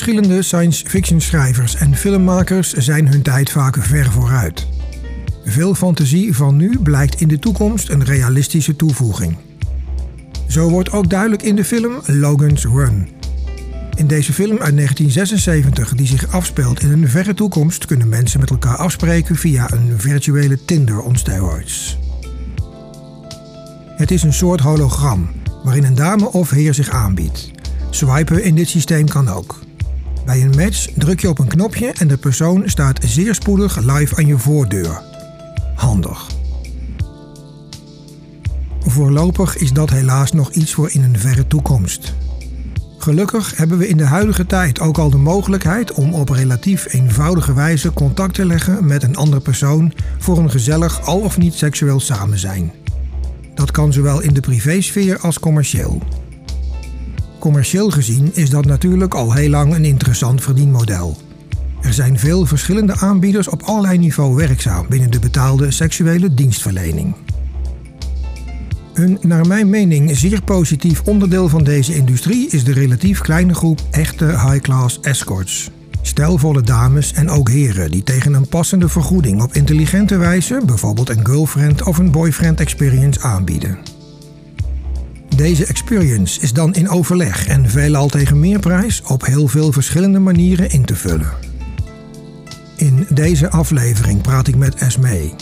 Verschillende science fiction schrijvers en filmmakers zijn hun tijd vaak ver vooruit. Veel fantasie van nu blijkt in de toekomst een realistische toevoeging. Zo wordt ook duidelijk in de film Logan's Run. In deze film uit 1976, die zich afspeelt in een verre toekomst, kunnen mensen met elkaar afspreken via een virtuele Tinder on steroids. Het is een soort hologram waarin een dame of heer zich aanbiedt. Swipen in dit systeem kan ook. Bij een match druk je op een knopje en de persoon staat zeer spoedig live aan je voordeur. Handig. Voorlopig is dat helaas nog iets voor in een verre toekomst. Gelukkig hebben we in de huidige tijd ook al de mogelijkheid om op relatief eenvoudige wijze contact te leggen met een andere persoon voor een gezellig al of niet seksueel samen zijn. Dat kan zowel in de privésfeer als commercieel. Commercieel gezien is dat natuurlijk al heel lang een interessant verdienmodel. Er zijn veel verschillende aanbieders op allerlei niveau werkzaam binnen de betaalde seksuele dienstverlening. Een naar mijn mening zeer positief onderdeel van deze industrie is de relatief kleine groep echte high-class escorts. Stelvolle dames en ook heren die tegen een passende vergoeding op intelligente wijze bijvoorbeeld een girlfriend of een boyfriend experience aanbieden. Deze experience is dan in overleg en veelal tegen meerprijs op heel veel verschillende manieren in te vullen. In deze aflevering praat ik met Esme.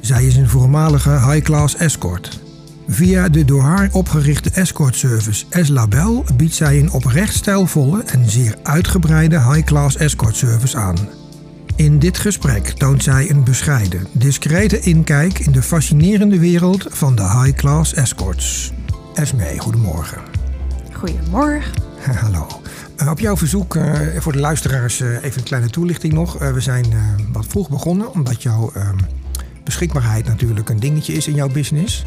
Zij is een voormalige high-class escort. Via de door haar opgerichte escortservice S-Label biedt zij een oprecht stijlvolle en zeer uitgebreide high-class escortservice aan. In dit gesprek toont zij een bescheiden, discrete inkijk in de fascinerende wereld van de high-class escorts. Esme, goedemorgen. Goedemorgen. Hallo. Uh, op jouw verzoek, uh, voor de luisteraars, uh, even een kleine toelichting nog. we zijn wat vroeg begonnen, omdat jouw ehm, beschikbaarheid natuurlijk een dingetje is in jouw business.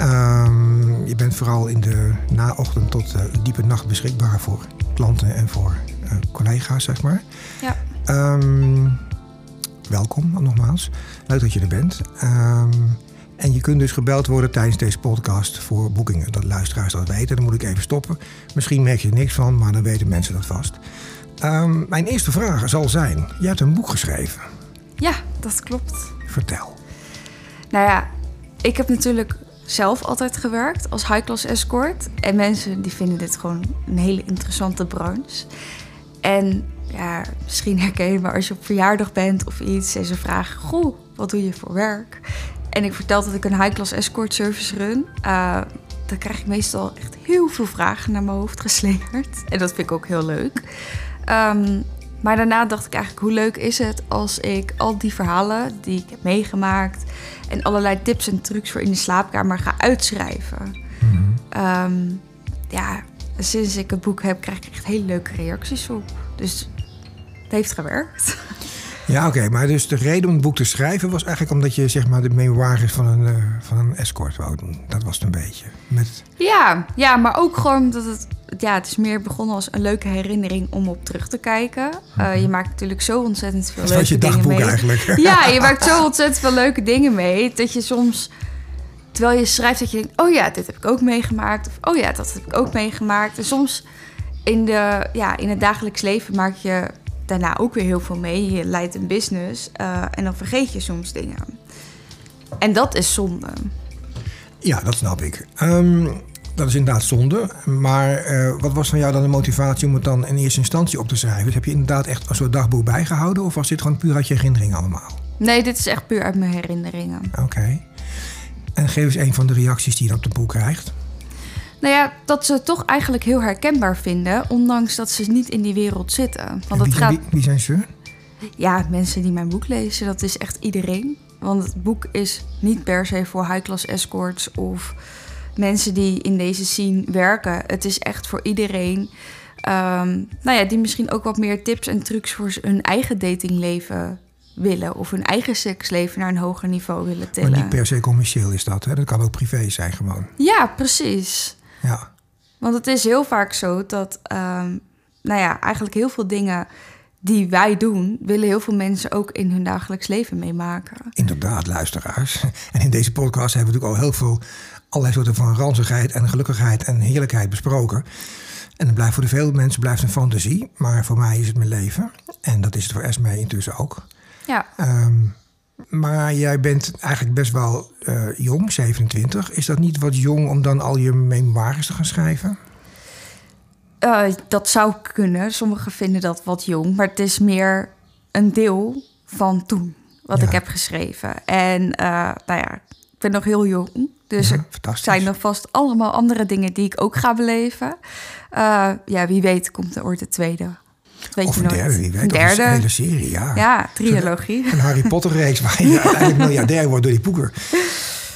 Um, je bent vooral in de naochtend tot diepe nacht beschikbaar voor klanten en voor collega's, zeg maar. Ja. Um, welkom nogmaals. Leuk dat je er bent. Um, en je kunt dus gebeld worden tijdens deze podcast voor boekingen. Dat luisteraars dat weten. Dan moet ik even stoppen. Misschien merk je er niks van, maar dan weten mensen dat vast. mijn eerste vraag zal zijn: je hebt een boek geschreven. Ja, dat klopt. Vertel. Nou ja, ik heb natuurlijk zelf altijd gewerkt als high-class escort. En mensen die vinden dit gewoon een hele interessante branche. En ja, misschien herken je me als je op verjaardag bent of iets en ze vragen: Goh, wat doe je voor werk? En ik vertel dat ik een high-class escort service run. Uh, dan krijg ik meestal echt heel veel vragen naar mijn hoofd geslingerd. En dat vind ik ook heel leuk. Um, maar daarna dacht ik eigenlijk, hoe leuk is het als ik al die verhalen die ik heb meegemaakt en allerlei tips en trucs voor in de slaapkamer ga uitschrijven. Mhm. Um, ja, sinds ik het boek heb, krijg ik echt hele leuke reacties op. Dus het heeft gewerkt. Ja, oké. maar dus de reden om het boek te schrijven was eigenlijk omdat je zeg maar de memoires van een, uh, van een escort wou doen. Dat was het een beetje. Met... Ja, ja, maar ook gewoon dat het ja, het is meer begonnen als een leuke herinnering om op terug te kijken. Uh, je maakt natuurlijk zo ontzettend veel leuke dingen mee. eigenlijk. Ja, je maakt zo ontzettend veel leuke dingen mee. Dat je soms, terwijl je schrijft, dat je denkt... oh ja, dit heb ik ook meegemaakt. Of oh ja, dat heb ik ook meegemaakt. En soms in, de, ja, in het dagelijks leven maak je daarna ook weer heel veel mee. Je leidt een business uh, en dan vergeet je soms dingen. En dat is zonde. Ja, dat snap ik. Um, dat is inderdaad zonde. Maar uh, wat was van jou dan de motivatie om het dan in eerste instantie op te schrijven? Heb je inderdaad echt een soort dagboek bijgehouden? Of was dit gewoon puur uit je herinneringen allemaal? Nee, dit is echt puur uit mijn herinneringen. Oké. En geef eens een van de reacties die je op de boek krijgt. Nou ja, dat ze het toch eigenlijk heel herkenbaar vinden, ondanks dat ze niet in die wereld zitten. Want wie, gaat... wie, wie zijn ze? Ja, mensen die mijn boek lezen, dat is echt iedereen. Want het boek is niet per se voor high-class escorts of mensen die in deze scene werken. Het is echt voor iedereen. Um, nou ja, die misschien ook wat meer tips en trucs voor hun eigen datingleven willen. Of hun eigen seksleven naar een hoger niveau willen tillen. Maar niet per se commercieel is dat, hè? Dat kan ook privé zijn gewoon. Ja, precies. Ja. Want het is heel vaak zo dat, um, nou ja, eigenlijk heel veel dingen die wij doen, willen heel veel mensen ook in hun dagelijks leven meemaken. Inderdaad, luisteraars. En in deze podcast hebben we natuurlijk al heel veel allerlei soorten van ranzigheid en gelukkigheid en heerlijkheid besproken. En het blijft voor de veel mensen blijft een fantasie. Maar voor mij is het mijn leven. En dat is het voor Esme intussen ook. Ja. Ehm, maar jij bent eigenlijk best wel eh, jong, 27. Is dat niet wat jong om dan al je memoires te gaan schrijven? Eh, dat zou kunnen. Sommigen vinden dat wat jong, maar het is meer een deel van toen wat Ja. ik heb geschreven. En eh, nou ja, ik ben nog heel jong, dus Ja, er zijn nog vast allemaal andere dingen die ik ook ga beleven. Ja, wie weet komt er ooit de tweede. Weet of een nooit. derde, wie weet. Een Of een derde. hele serie, ja. Ja, trilogie. Een Harry Potter reeks waar je uiteindelijk miljardair wordt door die boeken.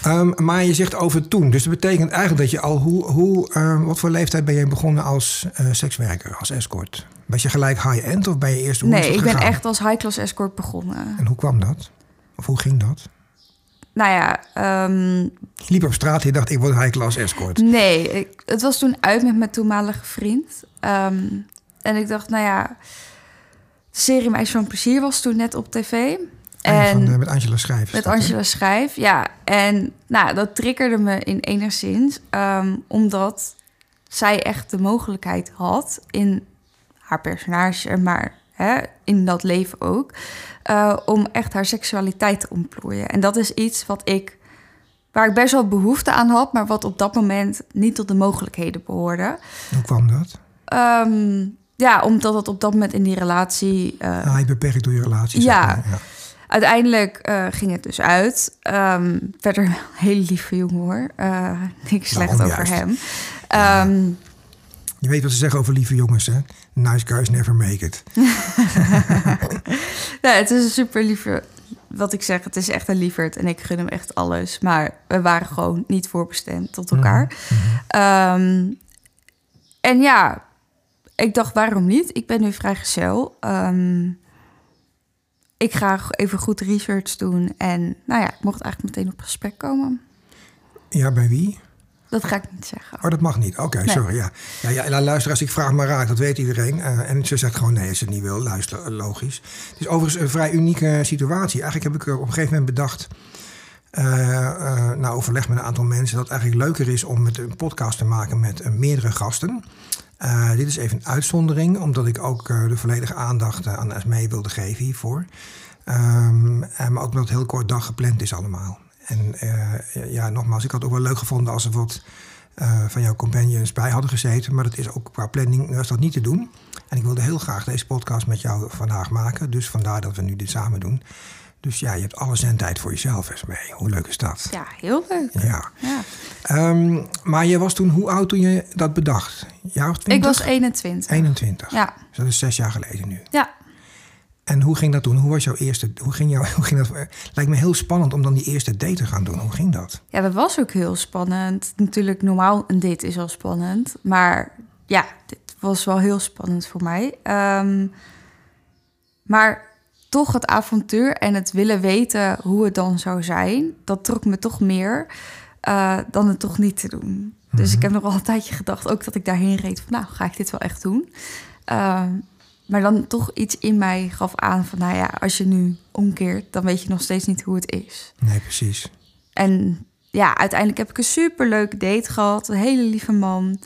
Ehm, maar je zegt over toen. Dus dat betekent eigenlijk dat je al... Hoe, hoe, ehm, wat voor leeftijd ben je begonnen als eh, sekswerker, als escort? Was je gelijk high-end of ben je eerst... Hoe Nee, ik ben echt als high-class escort begonnen. En hoe kwam dat? Of hoe ging dat? Nou ja, ehm, Je liep op straat en je dacht, ik word high-class escort. Nee, ik, het was toen uit met mijn toenmalige vriend. En ik dacht, nou ja, de serie Meisje van Plezier was toen net op tv. En van, eh, met Angela Schrijvers. met dat? Angela Schrijf, ja. En nou, dat triggerde me in enigszins, ehm, omdat zij echt de mogelijkheid had in haar personage, maar hè, in dat leven ook, eh, om echt haar seksualiteit te ontplooien. En dat is iets wat ik, waar ik best wel behoefte aan had, maar wat op dat moment niet tot de mogelijkheden behoorde. Hoe kwam dat? Ehm, ja, omdat het op dat moment in die relatie eh, Ah, je beperkt door je relatie. ja. maar. ja. Uiteindelijk eh, ging het dus uit. Ehm, verder een hele lieve jongen hoor. Eh, niks slecht Daarom over hem. Ehm, Je weet wat ze zeggen over lieve jongens, hè? Nice guys never make it. nee, het is een super lieve... Wat ik zeg, het is echt een lieverd. En ik gun hem echt alles. Maar we waren gewoon niet voorbestemd tot elkaar. Mhm, Ehm, en ja, ik dacht, waarom niet? Ik ben nu vrijgezel. Ehm ik ga even goed research doen. En nou ja, ik mocht eigenlijk meteen op gesprek komen. Ja, bij wie? Dat ga ik niet zeggen. Oh, dat mag niet. Oké, Nee. sorry. Ja. Ja, ja, nou, luister, als ik vraag maar raak, dat weet iedereen. Eh, en ze zegt gewoon nee, als ze het niet wil. Luister, eh, logisch. Het is overigens een vrij unieke situatie. Eigenlijk heb ik er op een gegeven moment bedacht... eh nou, overleg met een aantal mensen... dat het eigenlijk leuker is om met een podcast te maken met meerdere gasten. Eh, dit is even een uitzondering, omdat ik ook eh, de volledige aandacht eh, aan Esmee wilde geven hiervoor. Ehm, en maar ook omdat het heel kort dag gepland is allemaal. En ja, nogmaals, ik had het ook wel leuk gevonden als er wat van jouw companions bij hadden gezeten. Maar dat is ook qua planning was dat niet te doen. En ik wilde heel graag deze podcast met jou vandaag maken. Dus vandaar dat we nu dit samen doen. Dus ja, je hebt alle zendtijd voor jezelf, Esmee. Hoe leuk is dat? Ja, heel leuk. Ja. Ja. Ehm, maar je was toen hoe oud toen je dat bedacht? Ja of 20? Ik was 21. 21. Ja. Dus dat is zes jaar geleden nu. Ja. En hoe ging dat toen? Hoe was jouw eerste... Hoe ging jouw, hoe ging dat? Lijkt me heel spannend om dan die eerste date te gaan doen. Hoe ging dat? ja, dat was ook heel spannend. Natuurlijk, normaal een date is al spannend. Maar ja, dit was wel heel spannend voor mij. Ehm, maar toch het avontuur en het willen weten hoe het dan zou zijn... dat trok me toch meer eh, dan het toch niet te doen. Dus ik heb nog wel een tijdje gedacht, ook dat ik daarheen reed... van nou, ga ik dit wel echt doen? Ehm, maar dan toch iets in mij gaf aan van... nou ja, als je nu omkeert, dan weet je nog steeds niet hoe het is. Nee, precies. En ja, uiteindelijk heb ik een superleuke date gehad. Een hele lieve man.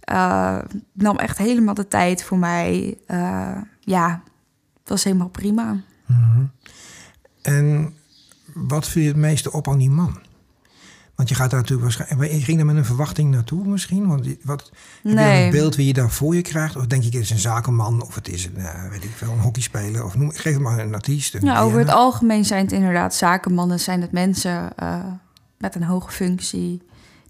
Eh, nam echt helemaal de tijd voor mij. Eh, ja, het was helemaal prima. Mhm. En wat viel je het meeste op aan die man? Want je gaat daar natuurlijk waarschijnlijk... Je ging daar met een verwachting naartoe misschien? Want wat, heb je een beeld wie je daar voor je krijgt? Of denk je, het is een zakenman of het is een, eh, weet ik veel, een hockeyspeler? Of noem, geef het maar een artiest. Een Ja, over het algemeen zijn het inderdaad zakenmannen. Zijn het mensen eh, met een hoge functie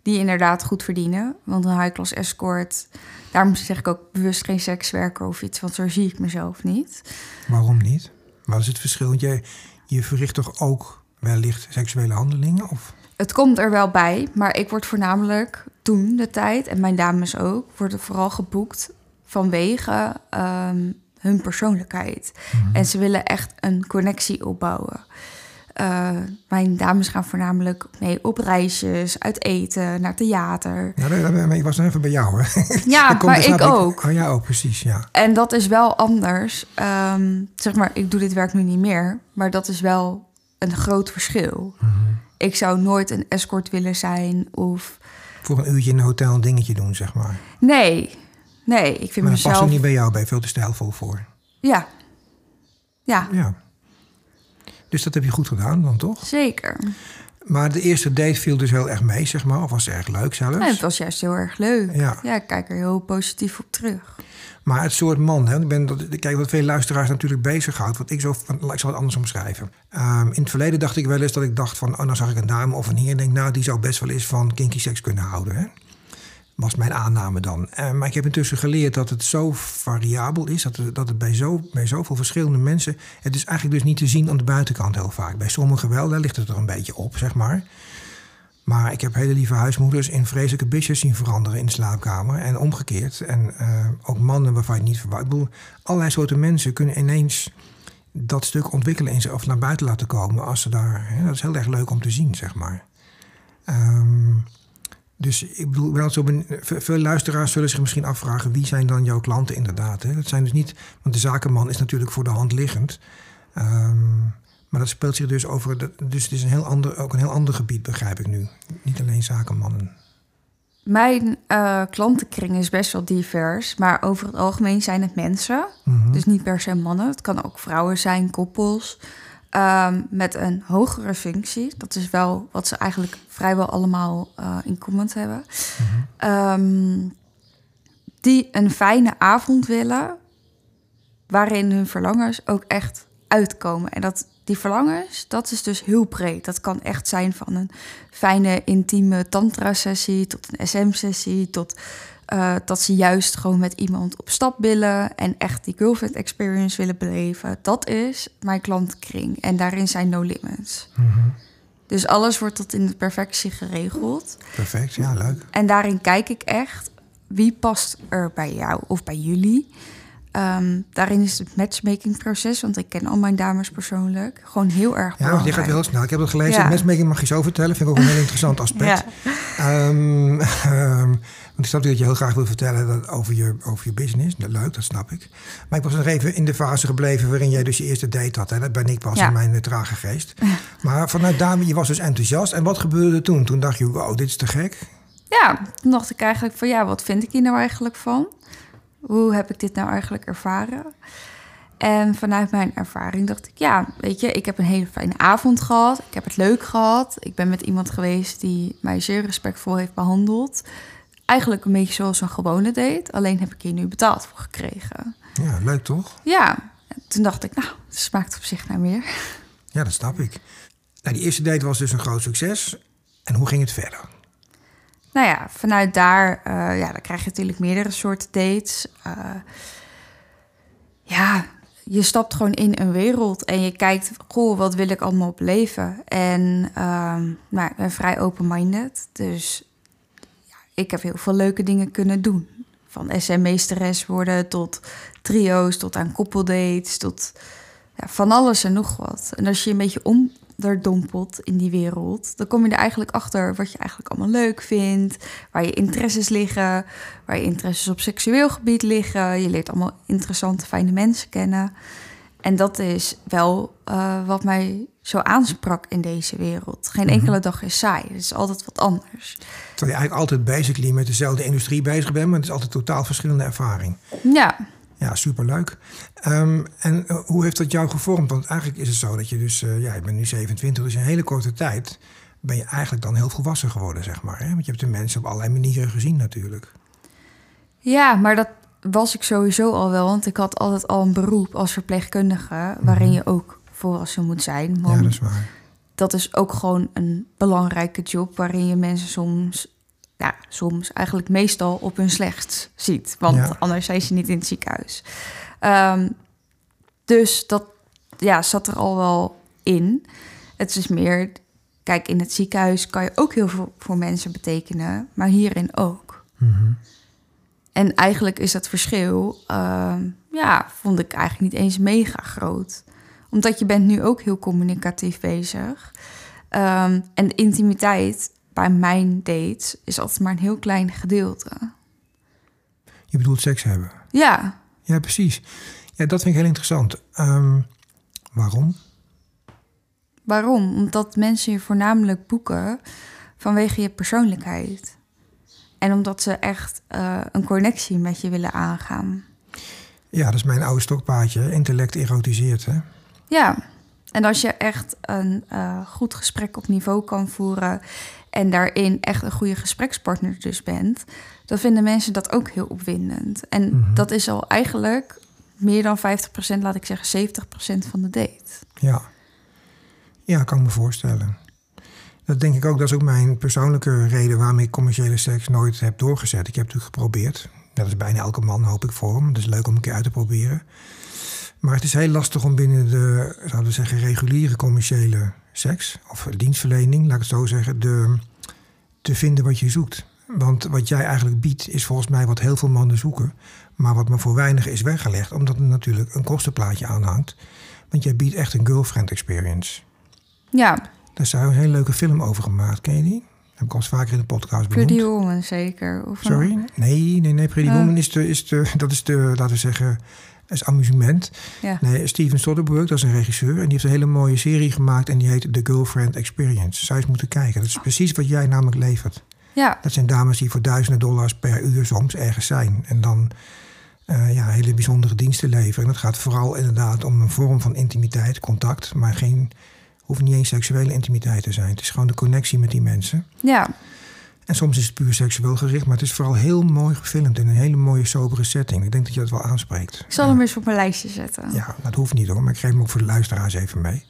die inderdaad goed verdienen. Want een high-class escort... Daarom zeg ik ook bewust geen sekswerker of iets. Want zo zie ik mezelf niet. Waarom niet? Wat is het verschil? Want je, je verricht toch ook wellicht seksuele handelingen? Of? Het komt er wel bij, maar ik word voornamelijk toen de tijd, en mijn dames ook, worden vooral geboekt vanwege ehm, hun persoonlijkheid. En ze willen echt een connectie opbouwen. Eh, mijn dames gaan voornamelijk mee op reisjes, uit eten, naar theater. Maar ik was nog even bij jou, hè? Ja, maar dat ik ook. Oh ja, ook, precies, ja. En dat is wel anders. Ehm, zeg maar, ik doe dit werk nu niet meer, maar dat is wel een groot verschil. Ik zou nooit een escort willen zijn of Voor een uurtje in een hotel een dingetje doen, zeg maar. Nee, Nee, ik vind Maar mezelf... past ook niet bij jou, je veel te stijlvol voor. Ja. Ja, Ja. Dus dat heb je goed gedaan dan, toch? zeker. Maar de eerste date viel dus heel erg mee, zeg maar. Of was erg leuk zelfs. En het was juist heel erg leuk. Ja. Ja, ik kijk er heel positief op terug. Maar het soort man, hè, ik ben dat, kijk wat veel luisteraars natuurlijk bezighoudt. Wat ik zo, ik zal het anders omschrijven. Ehm, in het verleden dacht ik wel eens dat ik dacht van, oh, dan zag ik een dame of een heer en denk, nou, die zou best wel eens van kinky seks kunnen houden. Hè? Was mijn aanname dan. Eh, maar ik heb intussen geleerd dat het zo variabel is, dat het, dat het bij, zo, bij zoveel verschillende mensen, het is eigenlijk dus niet te zien aan de buitenkant heel vaak. Bij sommigen wel, daar ligt het er een beetje op, zeg maar. Maar ik heb hele lieve huismoeders in vreselijke bitches zien veranderen in de slaapkamer. En omgekeerd. En eh, ook mannen waarvan je niet verwacht. Ik bedoel, allerlei soorten mensen kunnen ineens dat stuk ontwikkelen in of naar buiten laten komen. Als ze daar. Hè, dat is heel erg leuk om te zien, zeg maar. Ehm, dus ik bedoel, zo ben, veel luisteraars zullen zich misschien afvragen: wie zijn dan jouw klanten inderdaad? Hè? Dat zijn dus niet. Want de zakenman is natuurlijk voor de hand liggend. Ehm, maar dat speelt zich dus over. de- Dus het is een heel ander, ook een heel ander gebied, begrijp ik nu. Niet alleen zakenmannen. Mijn eh, klantenkring is best wel divers, maar over het algemeen zijn het mensen. Mhm. Dus niet per se mannen. Het kan ook vrouwen zijn, koppels. Ehm, met een hogere functie. Dat is wel wat ze eigenlijk vrijwel allemaal eh, in common hebben. Ehm, die een fijne avond willen, waarin hun verlangens ook echt uitkomen. En dat, die verlangens, dat is dus heel breed. Dat kan echt zijn van een fijne, intieme tantra-sessie... tot een SM-sessie, tot eh, dat ze juist gewoon met iemand op stap willen... en echt die girlfriend experience willen beleven. Dat is mijn klantenkring. En daarin zijn no limits. Mhm. Dus alles wordt tot in de perfectie geregeld. Perfect, ja, leuk. En daarin kijk ik echt wie past er bij jou of bij jullie. Ehm, daarin is het matchmaking proces, want ik ken al mijn dames persoonlijk, gewoon heel erg Ja, belangrijk. je gaat wel heel snel. Ik heb het gelezen. Ja. Matchmaking mag je zo vertellen. Vind ik ook een heel interessant aspect. Ja. Ehm, ehm, want ik snap dat je heel graag wil vertellen dat over, je, over je business. Dat, leuk, dat snap ik. Maar ik was nog even in de fase gebleven waarin jij dus je eerste date had. Hè? Dat ben ik pas Ja. in mijn eh, trage geest. Maar vanuit daar, je was dus enthousiast. En wat gebeurde er toen? Toen dacht je, wow, dit is te gek. Ja, toen dacht ik eigenlijk van ja, wat vind ik hier nou eigenlijk van? Hoe heb ik dit nou eigenlijk ervaren? En vanuit mijn ervaring dacht ik, ja, weet je, ik heb een hele fijne avond gehad. Ik heb het leuk gehad. Ik ben met iemand geweest die mij zeer respectvol heeft behandeld. Eigenlijk een beetje zoals een gewone date. Alleen heb ik hier nu betaald voor gekregen. Ja, leuk toch? Ja, en toen dacht ik, nou, het smaakt op zich naar meer. Ja, dat snap ik. Nou, die eerste date was dus een groot succes. En hoe ging het verder? Nou ja, vanuit daar, eh, ja, dan krijg je natuurlijk meerdere soorten dates. Eh, ja, je stapt gewoon in een wereld en je kijkt, goh, wat wil ik allemaal beleven? En ehm, nou, ik ben vrij open-minded, dus ja, ik heb heel veel leuke dingen kunnen doen. Van SM-meesteres worden tot trio's, tot aan koppeldates, tot ja, van alles en nog wat. En als je een beetje onderdompelt in die wereld, dan kom je er eigenlijk achter wat je eigenlijk allemaal leuk vindt, waar je interesses liggen, waar je interesses op seksueel gebied liggen. Je leert allemaal interessante, fijne mensen kennen. En dat is wel eh, wat mij zo aansprak in deze wereld. Geen enkele dag is saai. Het is altijd wat anders. Terwijl je eigenlijk altijd basically met dezelfde industrie bezig bent. Maar het is altijd totaal verschillende ervaring. Ja, Ja, superleuk. Ehm, en eh, hoe heeft dat jou gevormd? Want eigenlijk is het zo dat je dus... eh, ja, ik ben nu 27, dus in een hele korte tijd... ben je eigenlijk dan heel volwassen geworden, zeg maar. Hè? Want je hebt de mensen op allerlei manieren gezien natuurlijk. Ja, maar dat was ik sowieso al wel. Want ik had altijd al een beroep als verpleegkundige... waarin je ook volwassen moet zijn. Ja, dat is waar. dat is ook gewoon een belangrijke job... waarin je mensen soms, ja, soms eigenlijk meestal op hun slechtst ziet. Want Ja. anders zijn ze niet in het ziekenhuis. Ehm, dus dat ja, zat er al wel in. Het is meer... Kijk, in het ziekenhuis kan je ook heel veel voor mensen betekenen... maar hierin ook. Mhm. En eigenlijk is dat verschil, ehm, ja, vond ik eigenlijk niet eens mega groot. Omdat je bent nu ook heel communicatief bezig. Ehm, en de intimiteit bij mijn dates is altijd maar een heel klein gedeelte. Je bedoelt seks hebben. Ja, Ja, precies. Ja, dat vind ik heel interessant. Ehm, waarom? waarom? Omdat mensen je voornamelijk boeken vanwege je persoonlijkheid. En omdat ze echt eh, een connectie met je willen aangaan. Ja, dat is mijn oude stokpaardje. Intellect erotiseert, hè? Ja, en als je echt een uh, goed gesprek op niveau kan voeren en daarin echt een goede gesprekspartner dus bent, dan vinden mensen dat ook heel opwindend. En Mhm. dat is al eigenlijk meer dan 50%, laat ik zeggen 70% van de date. Ja. Ja, kan ik me voorstellen. Dat denk ik ook, dat is ook mijn persoonlijke reden waarom ik commerciële seks nooit heb doorgezet. Ik heb het natuurlijk geprobeerd. Dat is bijna elke man, hoop ik voor hem. Het is leuk om een keer uit te proberen. Maar het is heel lastig om binnen de, zouden we zeggen, reguliere commerciële seks, of dienstverlening, laat ik het zo zeggen, de, te vinden wat je zoekt. Want wat jij eigenlijk biedt, is volgens mij wat heel veel mannen zoeken. Maar wat maar voor weinig is weggelegd, omdat er natuurlijk een kostenplaatje aan hangt. Want jij biedt echt een girlfriend experience. Ja, Daar is daar een hele leuke film over gemaakt. Ken je die? Heb ik al eens vaker in de podcast benoemd. Pretty Woman zeker. Of Sorry? Nee, nee, nee. Pretty. Woman is de, is de, dat is de, laten we zeggen, is amusement. Ja. Nee, Steven Soderbergh, dat is een regisseur. En die heeft een hele mooie serie gemaakt. En die heet The Girlfriend Experience. Zou je eens moeten kijken. Dat is precies wat jij namelijk levert. ja, Dat zijn dames die voor duizenden dollars per uur soms ergens zijn. En dan eh, ja, hele bijzondere diensten leveren. En dat gaat vooral inderdaad om een vorm van intimiteit, contact. Maar geen, hoeft niet eens seksuele intimiteit te zijn. Het is gewoon de connectie met die mensen. ja, En soms is het puur seksueel gericht. Maar het is vooral heel mooi gefilmd in een hele mooie sobere setting. Ik denk dat je dat wel aanspreekt. ik zal hem eens op mijn lijstje zetten. Ja, dat hoeft niet hoor. Maar ik geef hem ook voor de luisteraars even mee.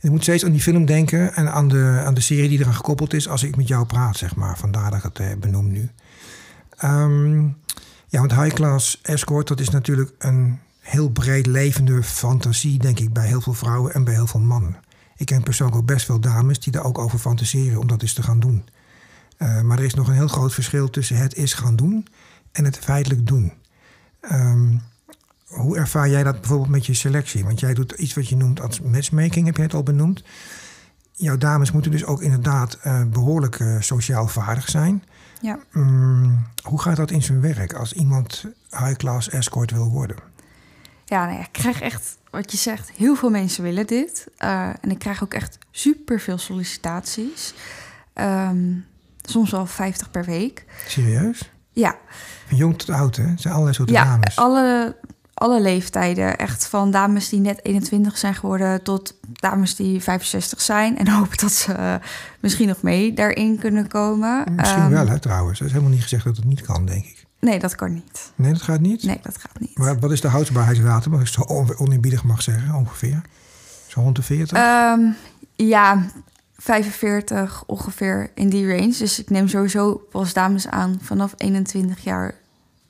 En ik moet steeds aan die film denken en aan de, aan de serie die eraan gekoppeld is als ik met jou praat, zeg maar. Vandaar dat ik het eh, benoem nu. Ehm, ja, want High Class Escort, dat is natuurlijk een heel breed levende fantasie, denk ik, bij heel veel vrouwen en bij heel veel mannen. Ik ken persoonlijk ook best veel dames die daar ook over fantaseren om dat eens te gaan doen. Eh, maar er is nog een heel groot verschil tussen het is gaan doen en het feitelijk doen. Ehm, hoe ervaar jij dat bijvoorbeeld met je selectie? Want jij doet iets wat je noemt als matchmaking, heb je het al benoemd. Jouw dames moeten dus ook inderdaad eh, behoorlijk eh, sociaal vaardig zijn. Ja. Mm, hoe gaat dat in zijn werk als iemand high-class escort wil worden? Ja, nou ja, ik krijg echt, wat je zegt, heel veel mensen willen dit. En ik krijg ook echt super veel sollicitaties. Ehm, soms wel 50 per week. Serieus? Ja, Van jong tot oud, hè? Het zijn allerlei soorten ja dames. alle, alle leeftijden. Echt van dames die net 21 zijn geworden tot dames die 65 zijn. En hopen dat ze eh, misschien nog mee daarin kunnen komen. Misschien Ehm, wel, hè, trouwens. Het is helemaal niet gezegd dat het niet kan, denk ik. Nee, dat kan niet. Nee, dat gaat niet? Nee, dat gaat niet. Maar wat is de houdbaarheidsdatum, als ik zo on- oneerbiedig mag zeggen, ongeveer? Zo rond de 40? Ehm, ja, 45 ongeveer in die range. Dus ik neem sowieso pas dames aan vanaf 21 jaar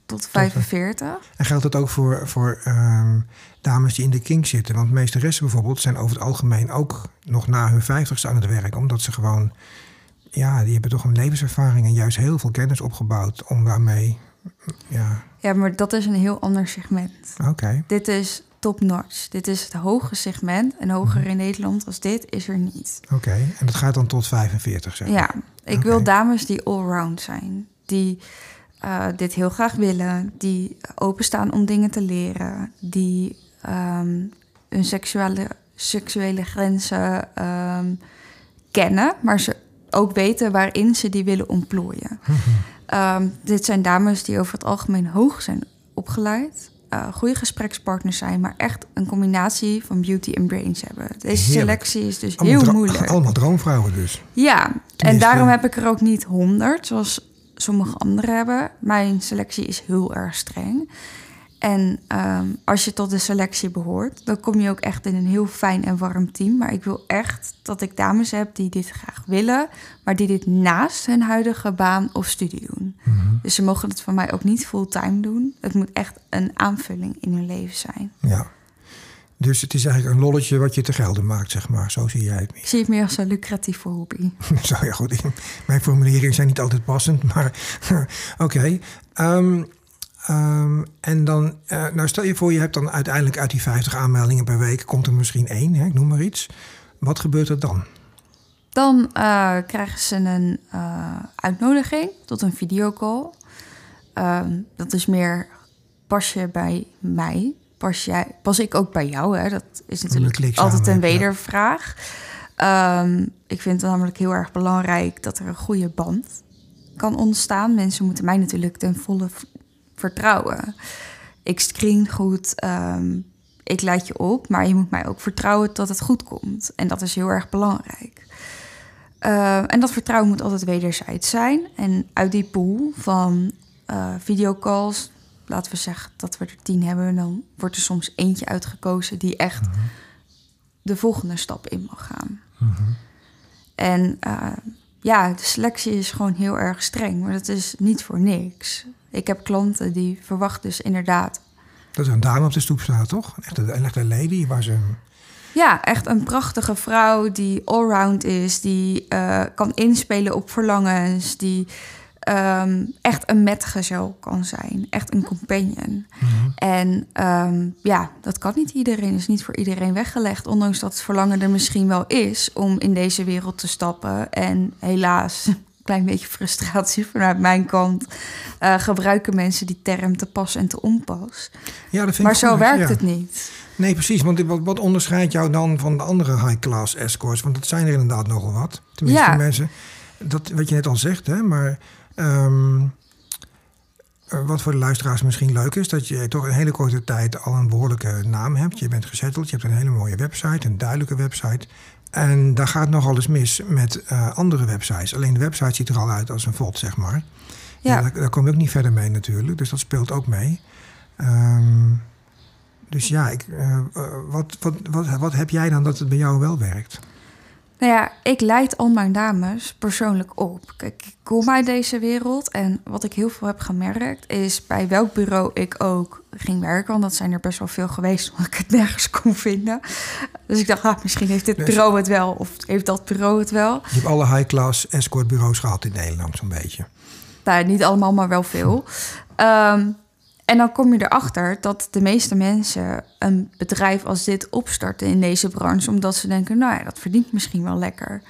tot 45. En geldt dat ook voor, voor ehm, dames die in de kink zitten? Want meesteressen bijvoorbeeld zijn over het algemeen ook nog na hun vijftigste aan het werk. Omdat ze gewoon, ja, die hebben toch een levenservaring en juist heel veel kennis opgebouwd om daarmee, ja, Ja, maar dat is een heel ander segment. oké. Dit is top-notch. Dit is het hoge segment. En hoger Mhm. in Nederland als dit is er niet. Oké, en dat gaat dan tot 45, zeg. Ja, ik wil dames die allround zijn. Die eh, dit heel graag willen. Die openstaan om dingen te leren. Die ehm, hun seksuele, seksuele grenzen ehm, kennen. Maar ze ook weten waarin ze die willen ontplooien. Ehm, dit zijn dames die over het algemeen hoog zijn opgeleid. Eh, goede gesprekspartners zijn, maar echt een combinatie van beauty en brains hebben. Deze Heerlijk. selectie is dus Allemaal heel moeilijk. Allemaal droomvrouwen dus. Ja, en daarom heb ik er ook niet honderd, zoals sommige anderen hebben. Mijn selectie is heel erg streng. En ehm, als je tot de selectie behoort, dan kom je ook echt in een heel fijn en warm team. Maar ik wil echt dat ik dames heb die dit graag willen, maar die dit naast hun huidige baan of studie doen. Dus ze mogen het van mij ook niet fulltime doen. Het moet echt een aanvulling in hun leven zijn. Ja. Dus het is eigenlijk een lolletje wat je te gelden maakt, zeg maar. Zo zie jij het meer. Ik zie het meer als een lucratieve hobby. Zo ja, goed. Mijn formuleringen zijn niet altijd passend, maar oké. Ehm, ehm, en dan, eh, nou stel je voor, je hebt dan uiteindelijk uit die 50 aanmeldingen per week, komt er misschien één, hè, ik noem maar iets. Wat gebeurt er dan? Dan eh, krijgen ze een eh, uitnodiging tot een videocall. Ehm, dat is meer, pas je bij mij? Pas, jij, pas ik ook bij jou? Hè? Dat is natuurlijk altijd een samen, ja. wedervraag. Ehm, ik vind het namelijk heel erg belangrijk dat er een goede band kan ontstaan. Mensen moeten mij natuurlijk ten volle vertrouwen. Ik screen goed, ehm, ik leid je op, maar je moet mij ook vertrouwen dat het goed komt. En dat is heel erg belangrijk. Eh, en dat vertrouwen moet altijd wederzijds zijn. En uit die pool van eh, videocalls, laten we zeggen dat we er tien hebben, dan wordt er soms eentje uitgekozen die echt de volgende stap in mag gaan. En eh, ja, de selectie is gewoon heel erg streng, maar dat is niet voor niks. Ik heb klanten die verwachten dus inderdaad Dat is een dame op de stoep staat, toch? Een echte, een echte lady waar ze... Ja, echt een prachtige vrouw die allround is, die eh, kan inspelen op verlangens, die ehm, echt een metgezel kan zijn, echt een companion. En ehm, ja, dat kan niet iedereen, is niet voor iedereen weggelegd, ondanks dat het verlangen er misschien wel is om in deze wereld te stappen. En helaas, klein beetje frustratie vanuit mijn kant, eh, gebruiken mensen die term te pas en te onpas. Ja, dat vind Maar ik zo goed, werkt ja. het niet. Nee, precies. Want wat, wat onderscheidt jou dan van de andere high-class escorts? Want dat zijn er inderdaad nogal wat. Tenminste, Ja. mensen... Dat, wat je net al zegt, hè. Maar ehm, eh, wat voor de luisteraars misschien leuk is... dat je toch een hele korte tijd al een behoorlijke naam hebt. Je bent gezetteld, je hebt een hele mooie website, een duidelijke website. En daar gaat nogal eens mis met eh, andere websites. Alleen de website ziet er al uit als een vod, zeg maar. Ja. Ja. daar, daar kom je ook niet verder mee natuurlijk. Dus dat speelt ook mee. Ehm, dus ja, ik, eh, eh, wat, wat, wat, wat heb jij dan dat het bij jou wel werkt? Nou ja, ik leid al mijn dames persoonlijk op. Kijk, ik kom uit deze wereld en wat ik heel veel heb gemerkt is bij welk bureau ik ook ging werken, want dat zijn er best wel veel geweest, omdat ik het nergens kon vinden. Dus ik dacht, ah, misschien heeft dit Dus- bureau het wel of heeft dat bureau het wel. Je hebt alle high-class escortbureaus gehad in Nederland, zo'n beetje. Nou, niet allemaal, maar wel veel. Ehm, en dan kom je erachter dat de meeste mensen een bedrijf als dit opstarten in deze branche, omdat ze denken, nou ja, dat verdient misschien wel lekker.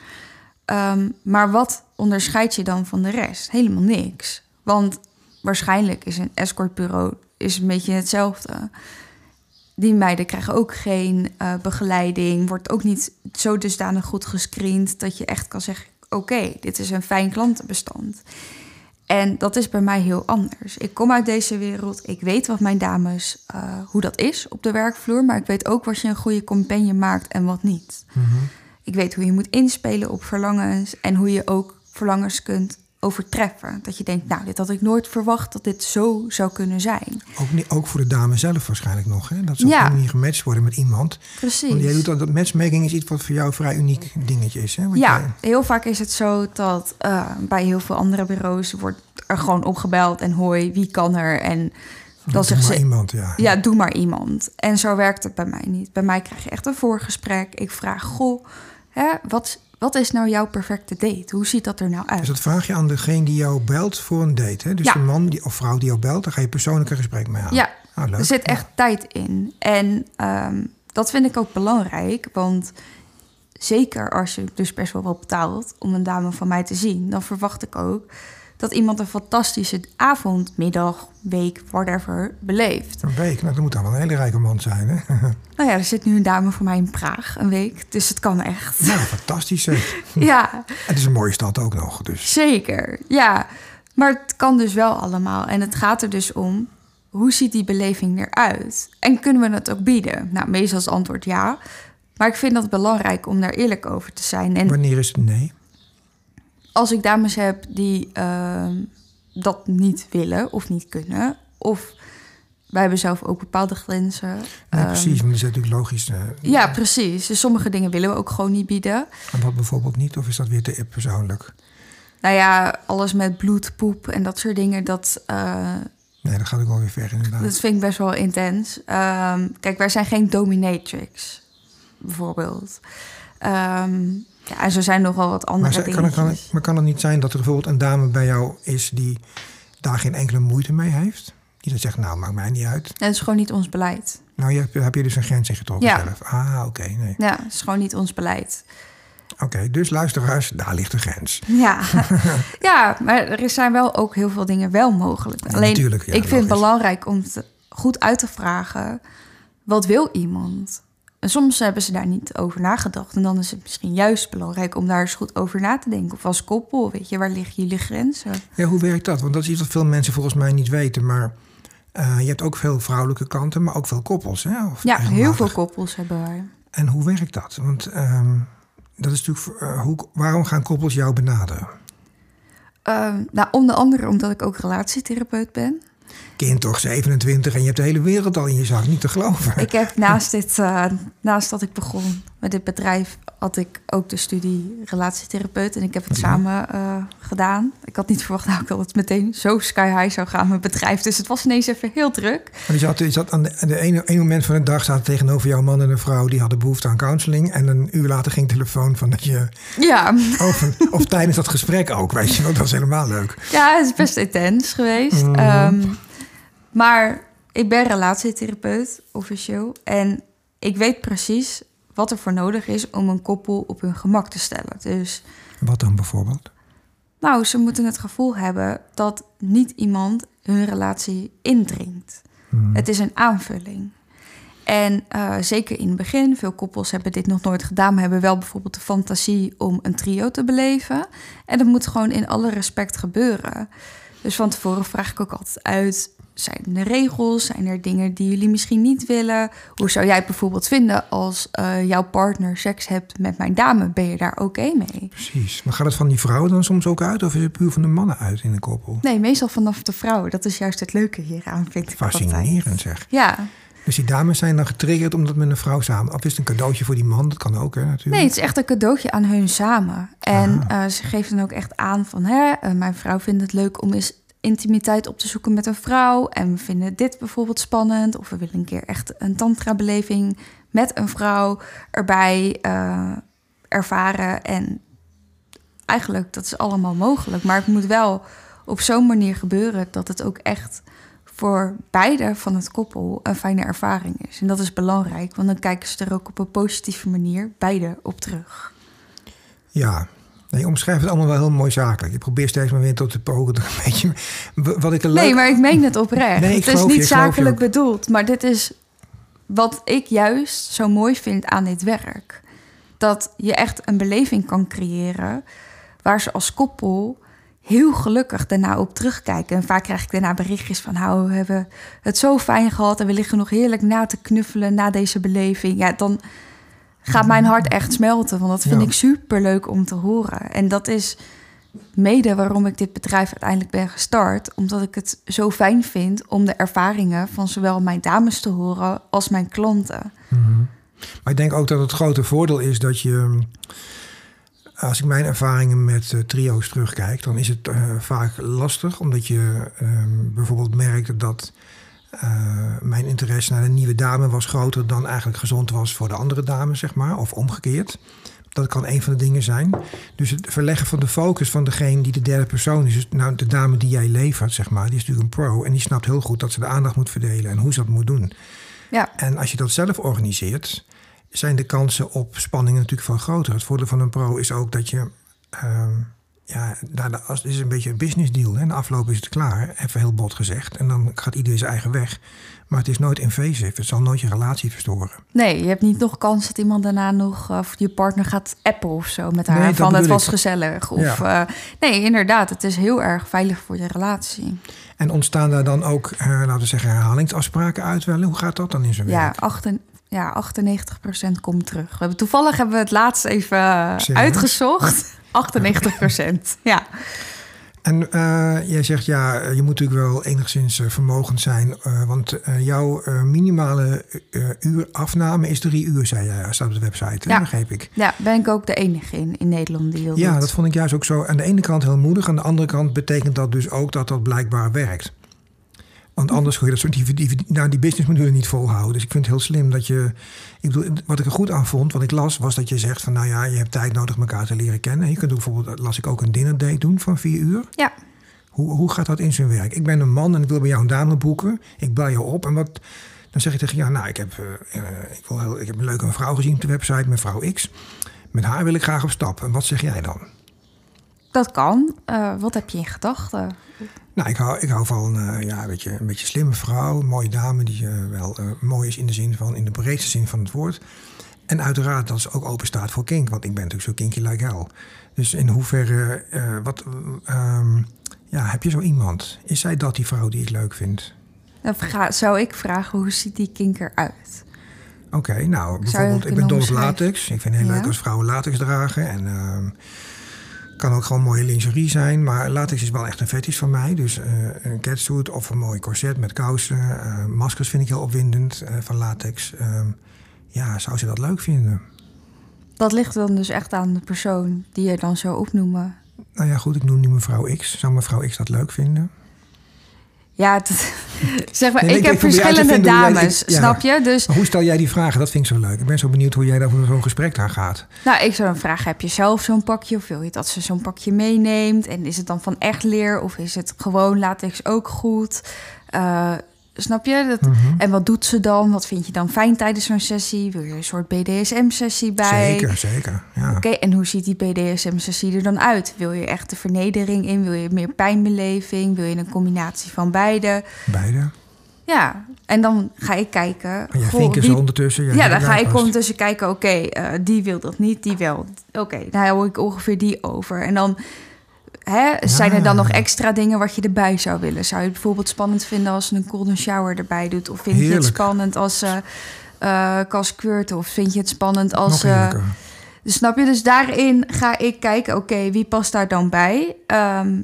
Ehm, maar wat onderscheidt je dan van de rest? Helemaal niks. Want waarschijnlijk is een escortbureau is een beetje hetzelfde. Die meiden krijgen ook geen eh, begeleiding, wordt ook niet zo dusdanig goed gescreend dat je echt kan zeggen: oké, dit is een fijn klantenbestand. En dat is bij mij heel anders. Ik kom uit deze wereld. Ik weet wat mijn dames, eh, hoe dat is op de werkvloer. Maar ik weet ook wat je een goede compagnon maakt en wat niet. Ik weet hoe je moet inspelen op verlangens. En hoe je ook verlangens kunt overtreffen. Dat je denkt, nou, dit had ik nooit verwacht dat dit zo zou kunnen zijn. Ook, niet, ook voor de dame zelf waarschijnlijk nog. Hè? Dat ze Ja. manier gematcht worden met iemand. Precies. Want jij doet dat, dat matchmaking is iets wat voor jou een vrij uniek dingetje is. Hè? Ja, jij- heel vaak is het zo dat eh, bij heel veel andere bureaus wordt er gewoon opgebeld en hoi, wie kan er? En dan maar ze, iemand, ja. ja, doe maar iemand. En zo werkt het bij mij niet. Bij mij krijg je echt een voorgesprek. Ik vraag, goh, hè, wat, wat is nou jouw perfecte date? Hoe ziet dat er nou uit? Dus dat vraag je aan degene die jou belt voor een date. Hè? Dus Ja. de man die, of vrouw die jou belt, daar ga je persoonlijk een gesprek mee aan. Ja, Ah, er zit echt tijd in. En ehm, dat vind ik ook belangrijk, want zeker als je dus best wel wat betaalt om een dame van mij te zien, dan verwacht ik ook dat iemand een fantastische avond, middag, week, whatever beleeft. Een week, nou, dat moet dan wel een hele rijke man zijn. Hè? Nou ja, er zit nu een dame voor mij in Praag een week, dus het kan echt. nou, fantastisch ja, Het is een mooie stad ook nog. Dus. zeker. Ja, maar het kan dus wel allemaal. En het gaat er dus om, hoe ziet die beleving eruit? En kunnen we het ook bieden? Nou, meestal is het antwoord ja. Maar ik vind dat belangrijk om daar eerlijk over te zijn. En Wanneer is het nee? Als ik dames heb die ehm, dat niet willen of niet kunnen, of wij hebben zelf ook bepaalde grenzen. Nee, Ehm, precies, want dat is natuurlijk logisch. eh, Ja, precies. Dus sommige dingen willen we ook gewoon niet bieden. En wat bijvoorbeeld niet? Of is dat weer te persoonlijk? Nou ja, alles met bloed, poep en dat soort dingen, dat, eh, Nee, dat gaat ook wel weer ver inderdaad. dat vind ik best wel intens. Ehm, kijk, wij zijn geen dominatrix, bijvoorbeeld. Ja, en zo zijn nog wel wat andere Maar, dingen. kan, het- kan, het- maar kan het niet zijn dat er bijvoorbeeld een dame bij jou is die daar geen enkele moeite mee heeft? Die dan zegt, nou, maakt mij niet uit. Dat is gewoon niet ons beleid. Nou, je heb je dus een grens in getrokken Ja. zelf. Ah, oké, nee. Ja, het is gewoon niet ons beleid. Oké, dus luisteraars, daar ligt de grens. Ja. ja, maar er zijn wel ook heel veel dingen wel mogelijk. Ja, Alleen, natuurlijk, ik vind het belangrijk om te, goed uit te vragen... wat wil iemand? En soms hebben ze daar niet over nagedacht. En dan is het misschien juist belangrijk om daar eens goed over na te denken. Of als koppel, weet je, waar liggen jullie grenzen? Ja, hoe werkt dat? Want dat is iets wat veel mensen volgens mij niet weten. Maar uh, je hebt ook veel vrouwelijke kanten, maar ook veel koppels. Hè? Of ja, heel veel koppels hebben wij. En hoe werkt dat? Want um, dat is natuurlijk, uh, hoe, waarom gaan koppels jou benaderen? Uh, nou, onder andere omdat ik ook relatietherapeut ben kind toch 27 en je hebt de hele wereld al in je zak. Niet te geloven. Ik heb naast, dit, uh, naast dat ik begon met dit bedrijf, had ik ook de studie relatietherapeut. En ik heb het samen uh, gedaan. Ik had niet verwacht nou, dat het meteen zo sky high zou gaan, mijn bedrijf. Dus het was ineens even heel druk. Maar je zat, je zat aan de, de ene, ene moment van de dag zaten tegenover jouw man en een vrouw die hadden behoefte aan counseling. En een uur later ging telefoon van dat je. Ja. Over, of tijdens dat gesprek ook, weet je wel. Dat was helemaal leuk. Ja, het is best intens geweest. Mm. Um, maar ik ben relatietherapeut, officieel. En ik weet precies wat er voor nodig is om een koppel op hun gemak te stellen. Dus, wat dan bijvoorbeeld? Nou, ze moeten het gevoel hebben dat niet iemand hun relatie indringt. Hmm. Het is een aanvulling. En uh, zeker in het begin, veel koppels hebben dit nog nooit gedaan, maar hebben wel bijvoorbeeld de fantasie om een trio te beleven. En dat moet gewoon in alle respect gebeuren. Dus van tevoren vraag ik ook altijd uit: zijn er regels? Zijn er dingen die jullie misschien niet willen? Hoe zou jij het bijvoorbeeld vinden als uh, jouw partner seks hebt met mijn dame? Ben je daar oké okay mee? Precies. Maar gaat het van die vrouwen dan soms ook uit? Of is het puur van de mannen uit in een koppel? Nee, meestal vanaf de vrouwen. Dat is juist het leuke hieraan, vind ik. Fascinerend zeg. Ja. Dus die dames zijn dan getriggerd omdat met een vrouw samen... Of is het een cadeautje voor die man? Dat kan ook, hè, natuurlijk. Nee, het is echt een cadeautje aan hun samen. En uh, ze geeft dan ook echt aan van... Hè, uh, mijn vrouw vindt het leuk om eens intimiteit op te zoeken met een vrouw. En we vinden dit bijvoorbeeld spannend. Of we willen een keer echt een tantra-beleving met een vrouw erbij uh, ervaren. En eigenlijk, dat is allemaal mogelijk. Maar het moet wel op zo'n manier gebeuren dat het ook echt voor beide van het koppel een fijne ervaring is. En dat is belangrijk, want dan kijken ze er ook op een positieve manier beide op terug. Ja, je omschrijft het allemaal wel heel mooi zakelijk. Je probeert steeds maar weer tot de pogen. Een beetje, wat ik leuk... Nee, maar ik meen het oprecht. Nee, het is niet zakelijk bedoeld, maar dit is wat ik juist zo mooi vind aan dit werk. Dat je echt een beleving kan creëren waar ze als koppel heel gelukkig daarna op terugkijken. En vaak krijg ik daarna berichtjes van... nou, we hebben het zo fijn gehad... en we liggen nog heerlijk na te knuffelen na deze beleving. Ja, dan gaat mijn hart echt smelten. Want dat vind ik super leuk om te horen. En dat is mede waarom ik dit bedrijf uiteindelijk ben gestart. Omdat ik het zo fijn vind om de ervaringen van zowel mijn dames te horen als mijn klanten. Mhm. Maar ik denk ook dat het grote voordeel is dat je. Als ik mijn ervaringen met uh, trio's terugkijk, dan is het uh, vaak lastig, omdat je uh, bijvoorbeeld merkt dat uh, mijn interesse naar de nieuwe dame was groter dan eigenlijk gezond was voor de andere dame, zeg maar, of omgekeerd. Dat kan een van de dingen zijn. Dus het verleggen van de focus van degene die de derde persoon is. Dus nou, de dame die jij levert, zeg maar, die is natuurlijk een pro. En die snapt heel goed dat ze de aandacht moet verdelen en hoe ze dat moet doen. Ja. En als je dat zelf organiseert, zijn de kansen op spanning natuurlijk veel groter. Het voordeel van een pro is ook dat je. Uh, ja, het is een beetje een business deal. Hè. Na afloop is het klaar, even heel bot gezegd. En dan gaat iedereen zijn eigen weg. Maar het is nooit invasive. Het zal nooit je relatie verstoren. Nee, je hebt niet nog kans dat iemand daarna nog... of je partner gaat appen of zo met haar. van het was gezellig. Of, ja. uh, nee, inderdaad. Het is heel erg veilig voor je relatie. En ontstaan daar dan ook, uh, laten we zeggen, herhalingsafspraken uit wel? Hoe gaat dat dan in zijn ja, werk? Ja, 98% komt terug. We hebben, toevallig hebben we het laatst even uitgezocht. 98 procent, ja. En uh, jij zegt ja, je moet natuurlijk wel enigszins uh, vermogend zijn. Uh, want jouw minimale uurafname is drie uur, zei jij, staat op de website. Ja. begreep ik. Ja, ben ik ook de enige in, in Nederland die Ja, doet. dat vond ik juist ook zo. Aan de ene kant heel moedig. Aan de andere kant betekent dat dus ook dat dat blijkbaar werkt. Want anders kun je dat soort die, die, nou, die business moet je niet volhouden. Dus ik vind het heel slim dat je. Ik bedoel, wat ik er goed aan vond, wat ik las, was dat je zegt van nou ja, je hebt tijd nodig elkaar te leren kennen. Je kunt ook bijvoorbeeld, las ik ook een dinner date doen van vier uur. Ja. Hoe, hoe gaat dat in zijn werk? Ik ben een man en ik wil bij jou een dame boeken. Ik bel je op en wat. Dan zeg je tegen ja, nou, ik heb, uh, ik, wil heel, ik heb een leuke vrouw gezien op de website, mevrouw X. Met haar wil ik graag op stap. En wat zeg jij dan? Dat kan. Uh, wat heb je in gedachten? Nou, ik hou, ik hou van eh, ja, een, beetje, een beetje slimme vrouw, een mooie dame die eh, wel eh, mooi is in de zin van, in de breedste zin van het woord. En uiteraard dat ze ook open staat voor kink, want ik ben natuurlijk zo kinky like hell. Dus in hoeverre, wat, ehm, ja, heb je zo iemand? Is zij dat die vrouw die ik leuk vind? Dan zou ik vragen, hoe ziet die kink eruit? Oké, nou, je bijvoorbeeld, ik ben dol op latex. Ik vind het heel Ja. leuk als vrouwen latex dragen. En ehm, kan ook gewoon mooie lingerie zijn. Maar latex is wel echt een fetish van mij. Dus eh, een catsuit of een mooi corset met kousen. eh, maskers vind ik heel opwindend eh, van latex. Ehm, ja, zou ze dat leuk vinden? Dat ligt dan dus echt aan de persoon die je dan zou opnoemen. Nou ja, goed, ik noem nu mevrouw X. Zou mevrouw X dat leuk vinden? Ja, zeg maar, Nee, ik ik heb verschillende vinden hoe jij- dames, ja. snap je? Dus Maar hoe stel jij die vragen? Dat vind ik zo leuk. Ik ben zo benieuwd hoe jij daar zo'n gesprek aan gaat. Nou, ik zou dan vragen, heb je zelf zo'n pakje of wil je dat ze zo'n pakje meeneemt? En is het dan van echt leer of is het gewoon latex ook goed? Eh, snap je? Dat, Mhm. En wat doet ze dan? Wat vind je dan fijn tijdens zo'n sessie? Wil je een soort BDSM-sessie bij? Zeker, zeker. Ja. Oké, en hoe ziet die BDSM-sessie er dan uit? Wil je echt de vernedering in? Wil je meer pijnbeleving? Wil je een combinatie van beide? Beide. Ja, en dan ga ik kijken. En jij goh, vinken wie- ondertussen. Ja, dan ga ik ondertussen kijken, oké, eh, die wil dat niet, die wel. Oké, dan hou ik ongeveer die over. En dan hè, zijn er dan nog extra dingen wat je erbij zou willen. Zou je het bijvoorbeeld spannend vinden als ze een golden shower erbij doet? Of vind je het spannend als ze eh kan squirten? Of vind je het spannend als... eh, heerlijker. dus snap je? Dus daarin ga ik kijken, oké, wie past daar dan bij? Ehm,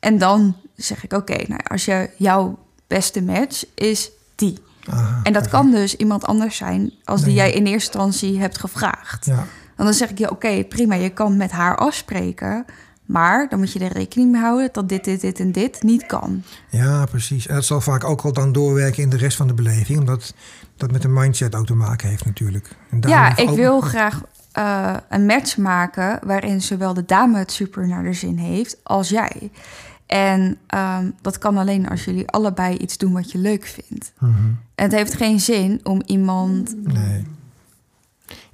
en dan zeg ik, oké, nou, als je jouw beste match is die. Aha, En dat kan dus iemand anders zijn als die jij in eerste instantie hebt gevraagd. Ja. En dan zeg ik je, oké, prima, je kan met haar afspreken. Maar dan moet je er rekening mee houden dat dit, dit, dit en dit niet kan. ja, precies. En dat zal vaak ook al dan doorwerken in de rest van de beleving. Omdat dat met een mindset ook te maken heeft natuurlijk. Ja, ik wil graag eh, een match maken waarin zowel de dame het super naar de zin heeft als jij. En ehm, dat kan alleen als jullie allebei iets doen wat je leuk vindt. Mhm. En het heeft geen zin om iemand. Nee.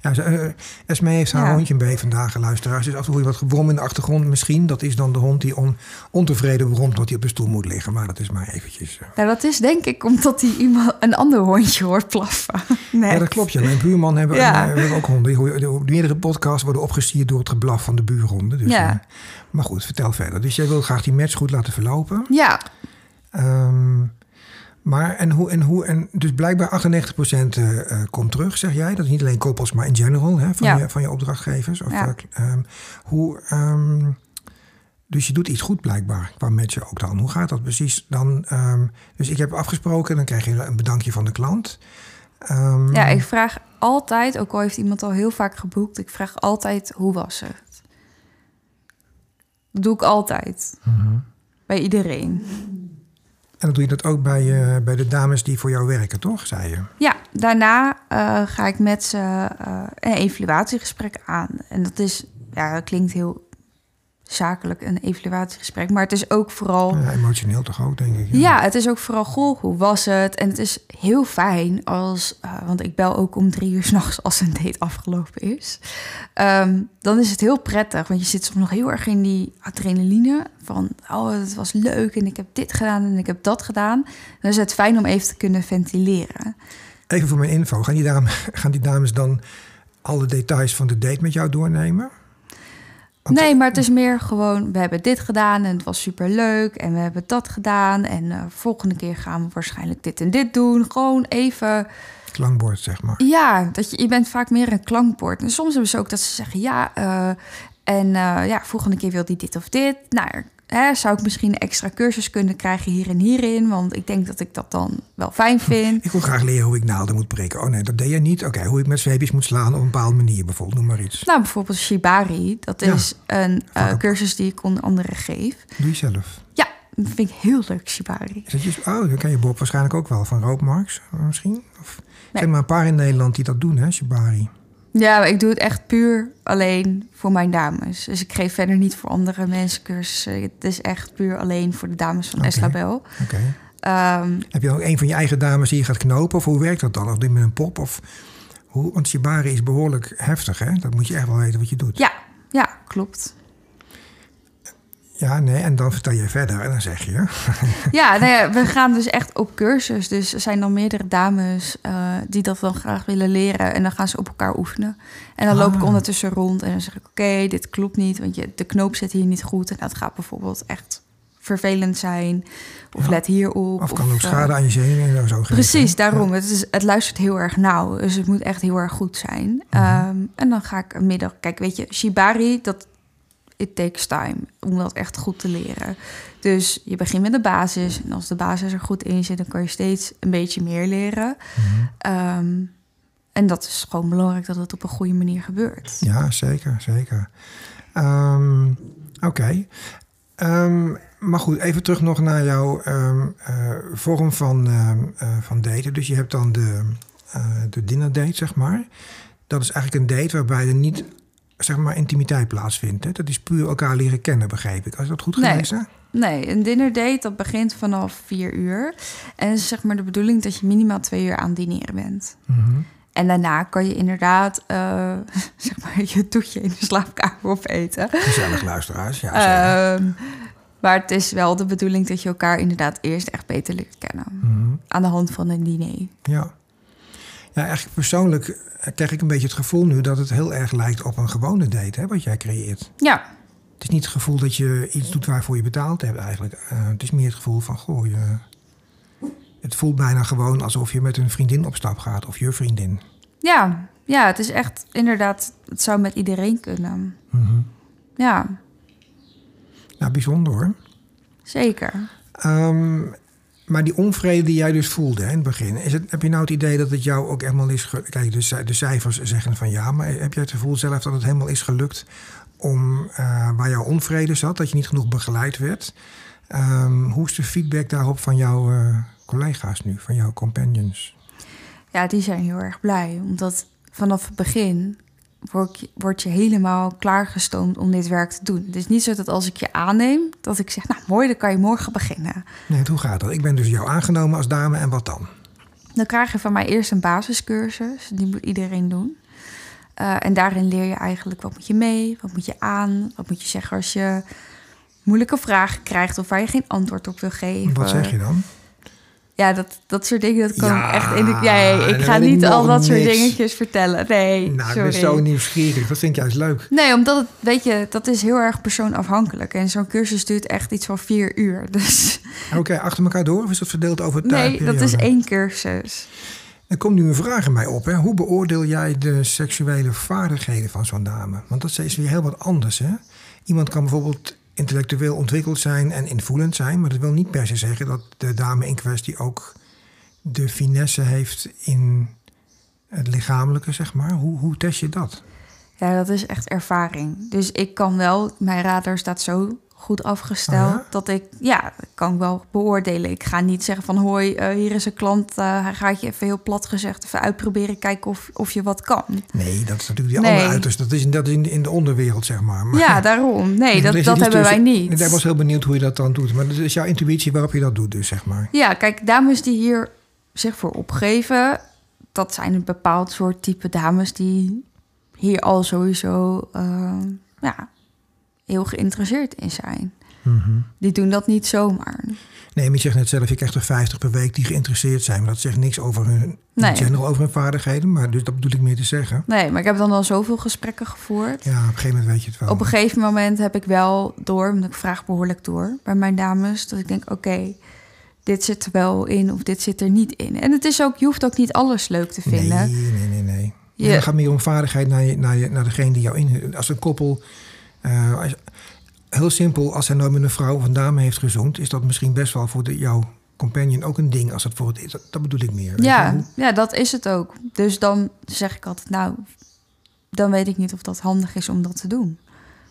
Ja, eh, Esme heeft haar Ja. hondje mee vandaag, luisteraars. Dus af en toe wat gebrom in de achtergrond misschien. Dat is dan de hond die on, ontevreden bromt dat hij op de stoel moet liggen. Maar dat is maar eventjes... Nou, dat is denk ik omdat hij iemand, een ander hondje hoort plaffen. Nee. Ja, dat klopt. Ja. Mijn buurman hebben, Ja. eh, hebben ook honden. Die de- Meerdere podcasts worden opgesierd door het geblaf van de buurhonden. Dus, Ja. maar goed, vertel verder. Dus jij wil graag die match goed laten verlopen. Ja, Ehm, maar en hoe, en hoe, en dus blijkbaar 98% eh, eh, komt terug, zeg jij. Dat is niet alleen koppels, maar in general hè, van, Ja. je, van je opdrachtgevers. Of, Ja. eh, ehm, hoe, ehm, dus je doet iets goed blijkbaar, qua matchen ook dan. Hoe gaat dat precies dan? ehm, dus ik heb afgesproken, dan krijg je een bedankje van de klant. Ehm, ja, ik vraag altijd, ook al heeft iemand al heel vaak geboekt, ik vraag altijd hoe was het? Dat doe ik altijd. mhm. Bij iedereen. En dan doe je dat ook bij, eh, bij de dames die voor jou werken, toch? Zei je. Ja, daarna eh, ga ik met ze eh, een evaluatiegesprek aan. En dat is, ja, dat klinkt heel zakelijk, een evaluatiegesprek. Maar het is ook vooral... Ja, emotioneel toch ook, denk ik. Ja, het is ook vooral, goh, hoe was het? En het is heel fijn als, eh, want ik bel ook om drie uur s'nachts als een date afgelopen is. Ehm, dan is het heel prettig, want je zit soms nog heel erg in die adrenaline van, oh, het was leuk en ik heb dit gedaan en ik heb dat gedaan. Dan is het fijn om even te kunnen ventileren. Even voor mijn info. Gaan die, dames, gaan die dames dan alle details van de date met jou doornemen? Nee, maar het is meer gewoon, we hebben dit gedaan en het was super leuk en we hebben dat gedaan en eh, volgende keer gaan we waarschijnlijk dit en dit doen. Gewoon even Klankbord, zeg maar. Ja, dat je, je bent vaak meer een klankbord. En soms hebben ze ook dat ze zeggen ja. eh, en eh, ja, volgende keer wil die dit of dit. Nou, hè, zou ik misschien een extra cursus kunnen krijgen hier en hierin? Want ik denk dat ik dat dan wel fijn vind. Ik wil graag leren hoe ik naalden moet prikken. Oh nee, dat deed jij niet. Oké, hoe ik met zweepjes moet slaan op een bepaalde manier bijvoorbeeld. Noem maar iets. Nou, bijvoorbeeld Shibari. Dat Ja. is een eh, cursus die ik onder andere geef. Doe je zelf. Ja, dat vind ik heel leuk, Shibari. Is dat je, oh, dan ken je Bob waarschijnlijk ook wel. Van Roopmarks eh, misschien? Of, Er Nee. zijn maar een paar in Nederland die dat doen, hè, Shibari. Ja, ik doe het echt puur alleen voor mijn dames. Dus ik geef verder niet voor andere mensen cursussen. Het is echt puur alleen voor de dames van Oké. Eslabel. Ehm, Heb je ook een van je eigen dames die je gaat knopen? Of hoe werkt dat dan? Of doe je met een pop? Of hoe? Want Shibari is behoorlijk heftig, hè? Dat moet je echt wel weten wat je doet. Ja, ja, klopt. Ja, nee, en dan vertel je verder en dan zeg je. Ja, nou ja, we gaan dus echt op cursus. Dus er zijn dan meerdere dames uh, die dat dan graag willen leren. En dan gaan ze op elkaar oefenen. En dan loop ik Ah. ondertussen rond en dan zeg ik... oké, dit klopt niet, want je, de knoop zit hier niet goed. En dat gaat bijvoorbeeld echt vervelend zijn. Of Ja. let hierop. Of kan ook eh, schade aan je zenuwen en zo. Precies, daarom. Het, is, het luistert heel erg nauw. Dus het moet echt heel erg goed zijn. Mhm. Ehm, en dan ga ik een middag... Kijk, weet je, Shibari, dat... It takes time om dat echt goed te leren. Dus je begint met de basis. En als de basis er goed in zit... dan kan je steeds een beetje meer leren. Mhm. Ehm, en dat is gewoon belangrijk dat het op een goede manier gebeurt. Ja, zeker, zeker. Ehm, Oké. Ehm, maar goed, even terug nog naar jouw eh, vorm van, eh, van daten. Dus je hebt dan de, eh de dinner date, zeg maar. Dat is eigenlijk een date waarbij er niet, zeg maar, intimiteit plaatsvindt. Hè? Dat is puur elkaar leren kennen, begreep ik. Als dat goed Nee. gelezen? Nee, een dinnerdate dat begint vanaf vier uur. En is zeg maar de bedoeling dat je minimaal twee uur aan dineren bent. Mhm. En daarna kan je inderdaad eh, zeg maar je toetje in de slaapkamer opeten. Gezellig luisteraars, ja. Ehm, maar het is wel de bedoeling dat je elkaar inderdaad eerst echt beter leert kennen. Mhm. Aan de hand van een diner. Ja. Ja, eigenlijk persoonlijk krijg ik een beetje het gevoel nu dat het heel erg lijkt op een gewone date, hè, wat jij creëert. Ja, Het is niet het gevoel dat je iets doet waarvoor je betaald hebt eigenlijk. Eh, het is meer het gevoel van, goh, je, het voelt bijna gewoon alsof je met een vriendin op stap gaat of je vriendin. ja, ja, het is echt inderdaad, het zou met iedereen kunnen. Mhm. Ja, Nou, bijzonder hoor. zeker. Ehm, maar die onvrede die jij dus voelde hè, in het begin, is het, heb je nou het idee dat het jou ook helemaal is... Kijk, de, de cijfers zeggen van ja, maar heb jij het gevoel zelf dat het helemaal is gelukt... om eh, waar jouw onvrede zat, dat je niet genoeg begeleid werd? Ehm, hoe is de feedback daarop van jouw eh, collega's nu, van jouw companions? Ja, die zijn heel erg blij. Omdat vanaf het begin word je, word je helemaal klaargestoomd om dit werk te doen. Het is niet zo dat als ik je aanneem, dat ik zeg... nou mooi, dan kan je morgen beginnen. Nee, hoe gaat dat? Ik ben dus jou aangenomen als dame en wat dan? Dan krijg je van mij eerst een basiscursus. Die moet iedereen doen. Eh, en daarin leer je eigenlijk wat moet je mee, wat moet je aan... wat moet je zeggen als je moeilijke vragen krijgt... of waar je geen antwoord op wil geven. Wat zeg je dan? Ja, dat, dat soort dingen, dat kan Ja, echt in de... Ja, ik ga ik niet al dat soort niks. dingetjes vertellen. Nee, Nou, ik sorry. ben zo nieuwsgierig. Dat vind ik juist leuk. Nee, omdat het, weet je, dat is heel erg persoonafhankelijk. En zo'n cursus duurt echt iets van vier uur. Dus Oké, achter elkaar door of is dat verdeeld over nee, tijdperiode? dat is één cursus. Er komt nu een vraag in mij op. Hè? Hoe beoordeel jij de seksuele vaardigheden van zo'n dame? Want dat is weer heel wat anders. Hè? Iemand kan bijvoorbeeld intellectueel ontwikkeld zijn en invoelend zijn... maar dat wil niet per se zeggen dat de dame in kwestie ook de finesse heeft in het lichamelijke, zeg maar. Hoe, hoe test je dat? Ja, dat is echt ervaring. Dus ik kan wel, mijn radar staat zo goed afgesteld Oh ja? dat ik, ja, kan ik wel beoordelen. Ik ga niet zeggen van hoi, eh, hier is een klant, eh, hij gaat je even heel plat gezegd even uitproberen, kijken of, of je wat kan. Nee, dat is natuurlijk die Nee. andere uiterste. Dat is, dat is in, de, in de onderwereld, zeg maar. maar Ja, daarom. Nee, dat, dat hebben wij niet. Ik was heel benieuwd hoe je dat dan doet. Maar dat is jouw intuïtie waarop je dat doet dus, zeg maar. Ja, kijk, dames die hier zich voor opgeven, dat zijn een bepaald soort type dames die hier al sowieso eh, ja, heel geïnteresseerd in zijn. Mhm. Die doen dat niet zomaar. Nee, maar je zegt net zelf, je krijgt er 50 per week die geïnteresseerd zijn. Maar dat zegt niks over hun, Nee. general over hun vaardigheden. Maar dus dat bedoel ik meer te zeggen. Nee, maar ik heb dan al zoveel gesprekken gevoerd. Ja, op een gegeven moment weet je het wel. Op een gegeven moment heb ik wel door, want ik vraag behoorlijk door bij mijn dames, dat ik denk, oké, dit zit er wel in of dit zit er niet in. En het is ook, je hoeft ook niet alles leuk te vinden. Nee, nee, nee, nee. Je- Ja, gaat meer om vaardigheid naar, je, naar, je, naar degene die jou in... Als een koppel... eh, als- heel simpel, als hij nooit met een vrouw of een dame heeft gezoend... is dat misschien best wel voor de, jouw companion ook een ding. Als het voor het is. Dat, dat bedoel ik meer. Ja, ja, dat is het ook. Dus dan zeg ik altijd, nou, dan weet ik niet of dat handig is om dat te doen.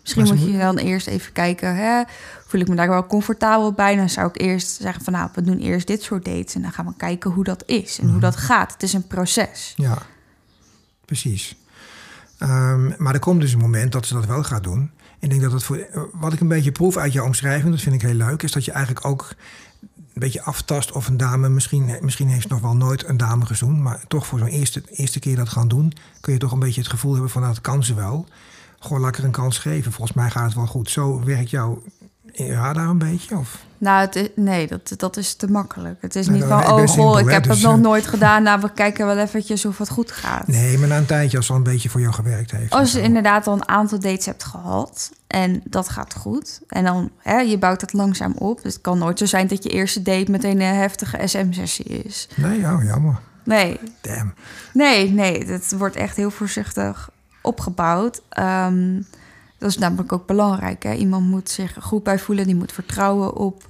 Misschien moet je dan eerst even kijken, hè, voel ik me daar wel comfortabel bij? Dan zou ik eerst zeggen van, nou, we doen eerst dit soort dates en dan gaan we kijken hoe dat is en Mhm. hoe dat gaat. Het is een proces. Ja, precies. Ehm, maar er komt dus een moment dat ze dat wel gaat doen. Ik denk dat het voor. Wat ik een beetje proef uit jouw omschrijving, dat vind ik heel leuk, is dat je eigenlijk ook een beetje aftast of een dame, misschien, misschien heeft ze nog wel nooit een dame gezoend, maar toch voor zo'n eerste, eerste keer dat gaan doen, kun je toch een beetje het gevoel hebben van nou, dat kan ze wel. Gewoon lekker een kans geven. Volgens mij gaat het wel goed. Zo werkt jouw Ja, daar een beetje? Of? Nou, het is, nee, dat, dat is te makkelijk. Het is Nee, niet dat- van, oh goh, ik heb dus, het nog eh, nooit gedaan. Nou, we kijken wel eventjes of het goed gaat. Nee, maar na een tijdje als het al een beetje voor jou gewerkt heeft. Als je inderdaad al een aantal dates hebt gehad en dat gaat goed. En dan, hè, je bouwt het langzaam op. Dus het kan nooit zo zijn dat je eerste date meteen een heftige SM-sessie is. Nee, oh, jammer. Nee, Damn. nee, nee. Het wordt echt heel voorzichtig opgebouwd. Ehm, dat is namelijk ook belangrijk. Hè? Iemand moet zich goed bij voelen. Die moet vertrouwen op...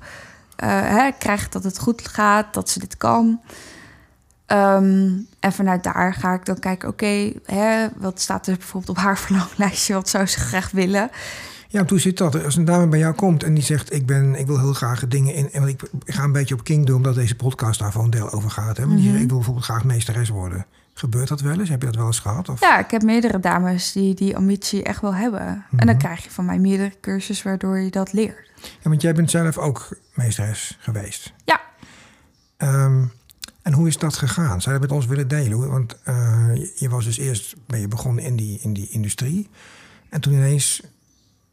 eh, hè, krijgt dat het goed gaat, dat ze dit kan. Ehm, en vanuit daar ga ik dan kijken... oké, wat staat er bijvoorbeeld op haar verlanglijstje? Wat zou ze graag willen? Ja, hoe zit dat? Als een dame bij jou komt en die zegt... ik, ben, ik wil heel graag dingen in... En ik, ga een beetje op King doen, omdat deze podcast daar voor een deel over gaat. Hè? Die Mhm. ik wil bijvoorbeeld graag meesteres worden. Gebeurt dat wel eens? Heb je dat wel eens gehad? Of? Ja, ik heb meerdere dames die die ambitie echt wel hebben. En dan Mhm. krijg je van mij meerdere cursussen waardoor je dat leert. Ja, want jij bent zelf ook meesteres geweest. Ja. Ehm, en hoe is dat gegaan? Zou je dat met ons willen delen? Want eh, je- was dus eerst ben je begonnen in die, in die industrie. En toen ineens...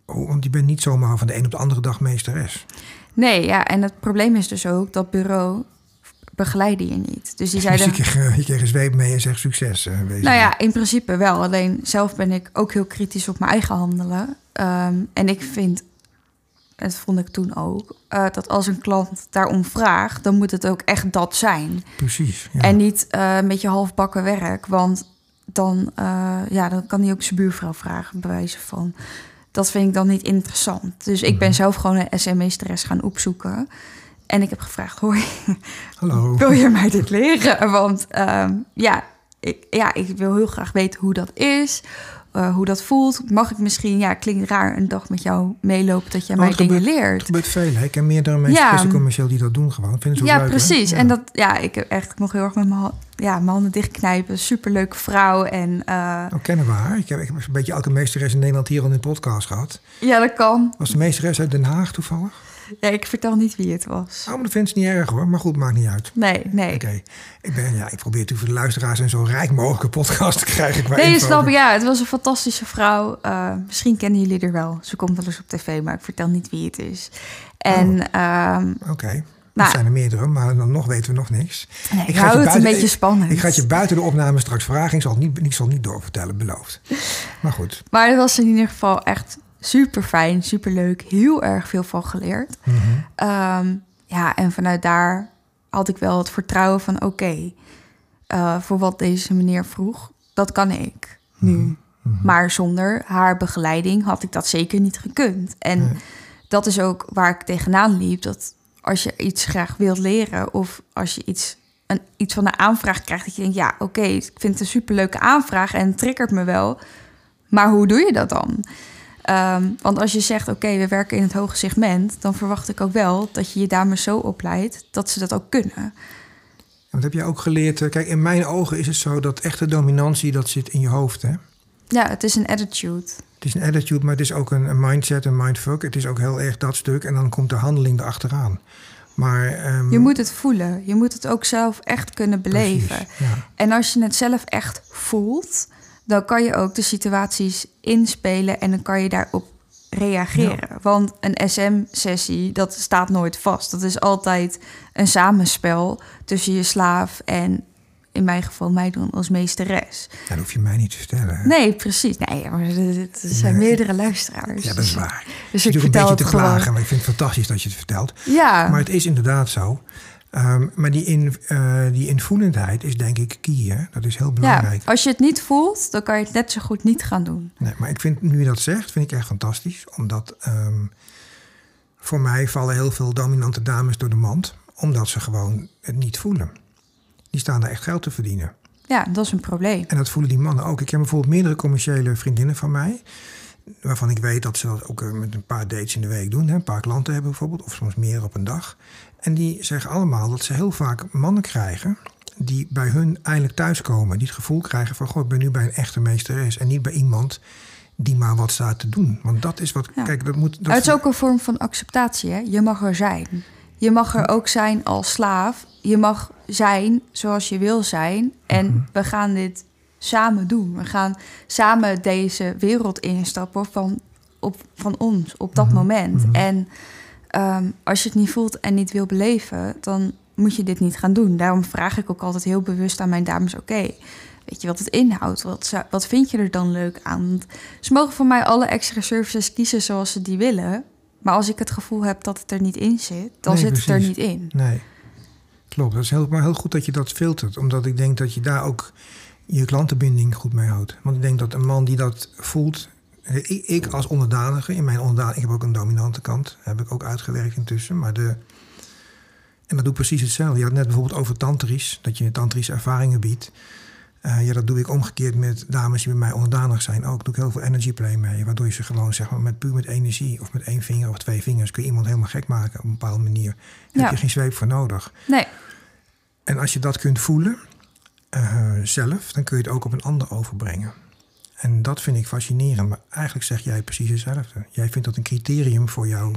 hoe- Want je bent niet zomaar van de een op de andere dag meesteres. Nee, ja, en het probleem is dus ook dat bureau begeleiden je niet. Dus die Dus zeiden... je kreeg, eh, je kreeg een zweep mee en zegt succes. eh, Nou ja, in principe wel. Alleen zelf ben ik ook heel kritisch op mijn eigen handelen. Ehm, en ik vind, dat vond ik toen ook, eh, dat als een klant daarom vraagt, dan moet het ook echt dat zijn. Precies. Ja. En niet eh, een beetje halfbakken werk. Want dan, ja, dan kan hij ook zijn buurvrouw vragen, bij wijze van. Dat vind ik dan niet interessant. Dus ik ben Mhm. zelf gewoon een SME-stress gaan opzoeken. En ik heb gevraagd, hoi, Hallo. wil je mij dit leren? Want ehm, ja, ik, ja, ik wil heel graag weten hoe dat is. eh, hoe dat voelt. Mag ik misschien, ja, klinkt raar, een dag met jou meelopen dat jij Oh, mij dingen gebeurt- Het leert. gebeurt veel. hè. Ik ken meerdere mensen Ja. commercieel die dat doen gewoon. Vinden ze Ja, leuk, precies. Ja. En dat, ja, ik heb echt nog heel erg met mijn, ja, mijn handen dichtknijpen. Superleuke vrouw. En Oh, kennen we haar? Ik heb, ik heb een beetje elke meesteres in Nederland hier al in de podcast gehad. ja, dat kan. Was de meesteres uit Den Haag toevallig? Ja, ik vertel niet wie het was. Oh, maar dat vindt ze niet erg hoor. Maar goed, maakt niet uit. Nee, nee. Oké. Ik, ben, ja, ik probeer natuurlijk voor de luisteraars een zo rijk mogelijke podcast te krijgen. qua Nee, snap. Ja, het was een fantastische vrouw. Eh, misschien kennen jullie er wel. Ze komt wel eens op tv, maar ik vertel niet wie het is. En ehm Oké. Er Nou. zijn er meerdere, maar dan nog weten we nog niks. nee, Ik ik hou het een beetje spannend. Ik ga het je buiten de opname straks vragen. Ik zal het niet, ik zal het niet doorvertellen, beloofd. Maar goed. Maar het was in ieder geval echt super fijn, super leuk. Heel erg veel van geleerd. Mhm. Ehm, ja, en vanuit daar had ik wel het vertrouwen van... oké, eh, voor wat deze meneer vroeg, dat kan ik nu. Mhm. Maar zonder haar begeleiding had ik dat zeker niet gekund. En Nee. dat is ook waar ik tegenaan liep. Dat als je iets graag wilt leren... of als je iets, een, iets van een aanvraag krijgt... dat je denkt, ja, oké, ik vind het een superleuke aanvraag... en het triggert me wel... Maar hoe doe je dat dan? Ehm, want als je zegt, oké, we werken in het hoge segment... dan verwacht ik ook wel dat je je dames zo opleidt... dat ze dat ook kunnen. Wat heb jij ook geleerd? eh, Kijk, in mijn ogen is het zo dat echte dominantie, dat zit in je hoofd. Hè? Ja, het is een attitude. Het is een attitude, maar het is ook een, een mindset, een mindfuck. Het is ook heel erg dat stuk. En dan komt de handeling erachteraan. Maar, ehm, Je moet het voelen. Je moet het ook zelf echt kunnen beleven. precies, ja. En als je het zelf echt voelt... dan kan je ook de situaties inspelen... en dan kan je daarop reageren. Want een SM-sessie, dat staat nooit vast. Dat is altijd een samenspel tussen je slaaf en... in mijn geval mij dan als meesteres. Dat hoef je mij niet te vertellen. hè? Nee, precies. Nee, maar er zijn Nee. meerdere luisteraars. Ja, dat is waar. Dus ik ik doe een vertel beetje het te klagen, maar ik vind het fantastisch dat je het vertelt. Ja, Maar het is inderdaad zo. Ehm, maar die, in, eh, die invoelendheid is denk ik key. Hè? Dat is heel ja, belangrijk. als je het niet voelt, dan kan je het net zo goed niet gaan doen. Nee, maar ik vind, nu je dat zegt, vind ik echt fantastisch. Omdat ehm, voor mij vallen heel veel dominante dames door de mand. Omdat ze gewoon het niet voelen. Die staan daar echt geld te verdienen. Ja, dat is een probleem. En dat voelen die mannen ook. Ik heb bijvoorbeeld meerdere commerciële vriendinnen van mij. Waarvan ik weet dat ze dat ook eh, met een paar dates in de week doen. Hè? Een paar klanten hebben bijvoorbeeld. Of soms meer op een dag. En die zeggen allemaal dat ze heel vaak mannen krijgen. Die bij hun eindelijk thuiskomen. Die het gevoel krijgen van... Goh, ik ben nu bij een echte meesteres. En niet bij iemand die maar wat staat te doen. Want dat is wat... Ja. Kijk, dat moet... Dat het is ook een vorm van acceptatie. Hè? Je mag er zijn. Je mag er ook zijn als slaaf. Je mag zijn zoals je wil zijn. En Mhm. we gaan dit samen doen. We gaan samen deze wereld instappen van op, van ons op dat Mhm, moment. mhm. En ehm, als je het niet voelt en niet wil beleven, dan moet je dit niet gaan doen. Daarom vraag ik ook altijd heel bewust aan mijn dames: oké, weet je wat het inhoudt? Wat, wat vind je er dan leuk aan? Want ze mogen voor mij alle extra services kiezen zoals ze die willen. Maar als ik het gevoel heb dat het er niet in zit, dan Nee, zit het er niet in. Nee, klopt. Dat is heel, maar heel goed dat je dat filtert. Omdat ik denk dat je daar ook je klantenbinding goed mee houdt. Want ik denk dat een man die dat voelt... Ik, ik als onderdanige, in mijn onderdanige... Ik heb ook een dominante kant. Heb ik ook uitgewerkt intussen. Maar de... En dat doe ik precies hetzelfde. Je had net bijvoorbeeld over tantrisch. Dat je tantrische ervaringen biedt. Eh, ja, dat doe ik omgekeerd met dames die bij mij onderdanig zijn ook. Doe ik heel veel energy play mee. Waardoor je ze gewoon zeg maar met puur met energie... of met één vinger of twee vingers... kun je iemand helemaal gek maken op een bepaalde manier. Daar Ja. heb je geen zweep voor nodig. Nee, En als je dat kunt voelen eh, zelf, dan kun je het ook op een ander overbrengen. En dat vind ik fascinerend. Maar eigenlijk zeg jij precies hetzelfde. Jij vindt dat een criterium voor jouw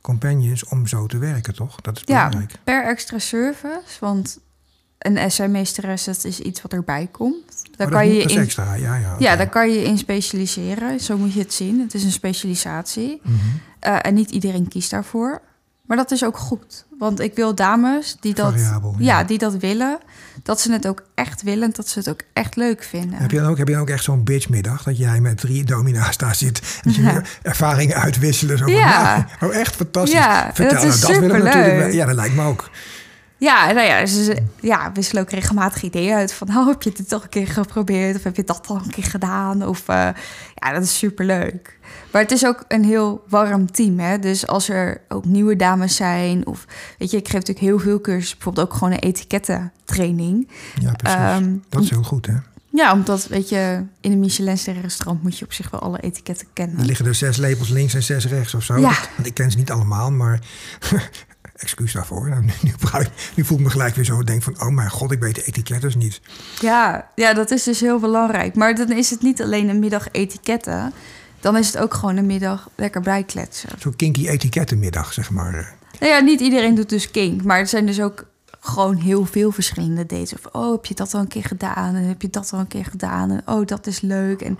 companions om zo te werken, toch? Dat is ja, belangrijk. per extra service. Want een SM-meesteres, dat is iets wat erbij komt. Daar Oh, kan je is in extra, ja. Ja, Ja, daar kan je in specialiseren. Zo moet je het zien. Het is een specialisatie. Mhm. Eh, en niet iedereen kiest daarvoor. Maar dat is ook goed. Want ik wil dames die dat, Variabel, ja. ja. die dat willen, dat ze het ook echt willen, en dat ze het ook echt leuk vinden. Heb je, dan ook, heb je dan ook echt zo'n bitchmiddag? Dat jij met drie domina's daar zit. En dat je Ja. ervaringen uitwisselen. Zo van, Ja. nou, oh, echt fantastisch. Ja, Vertel, dat is nou, dat willen we superleuk. natuurlijk. Ja, dat lijkt me ook. Ja, nou ja, ze ja, wisselen ook regelmatig ideeën uit van, oh, heb je dit toch een keer geprobeerd? Of heb je dat al een keer gedaan? Of eh, ja, dat is superleuk. Maar het is ook een heel warm team, hè? Dus als er ook nieuwe dames zijn, of weet je, ik geef natuurlijk heel veel cursussen, bijvoorbeeld ook gewoon een etikettentraining. Ja, precies. Ehm, dat is heel goed, hè? Ja, omdat, weet je, in een Michelin restaurant moet je op zich wel alle etiketten kennen. Er liggen er zes lepels links en zes rechts of zo. Ja. Dat- ik ken ze niet allemaal, maar excuus daarvoor. Nou, nu, nu, voel ik me gelijk weer zo. Denk van, oh mijn god, ik weet de etikettes niet. Ja, ja, dat is dus heel belangrijk. Maar dan is het niet alleen een middag etiketten. Dan is het ook gewoon een middag lekker bijkletsen. Zo'n kinky etikettenmiddag, zeg maar. Nou ja, niet iedereen doet dus kink. Maar er zijn dus ook gewoon heel veel verschillende dates. Of, oh, heb je dat al een keer gedaan? En heb je dat al een keer gedaan? En oh, dat is leuk. En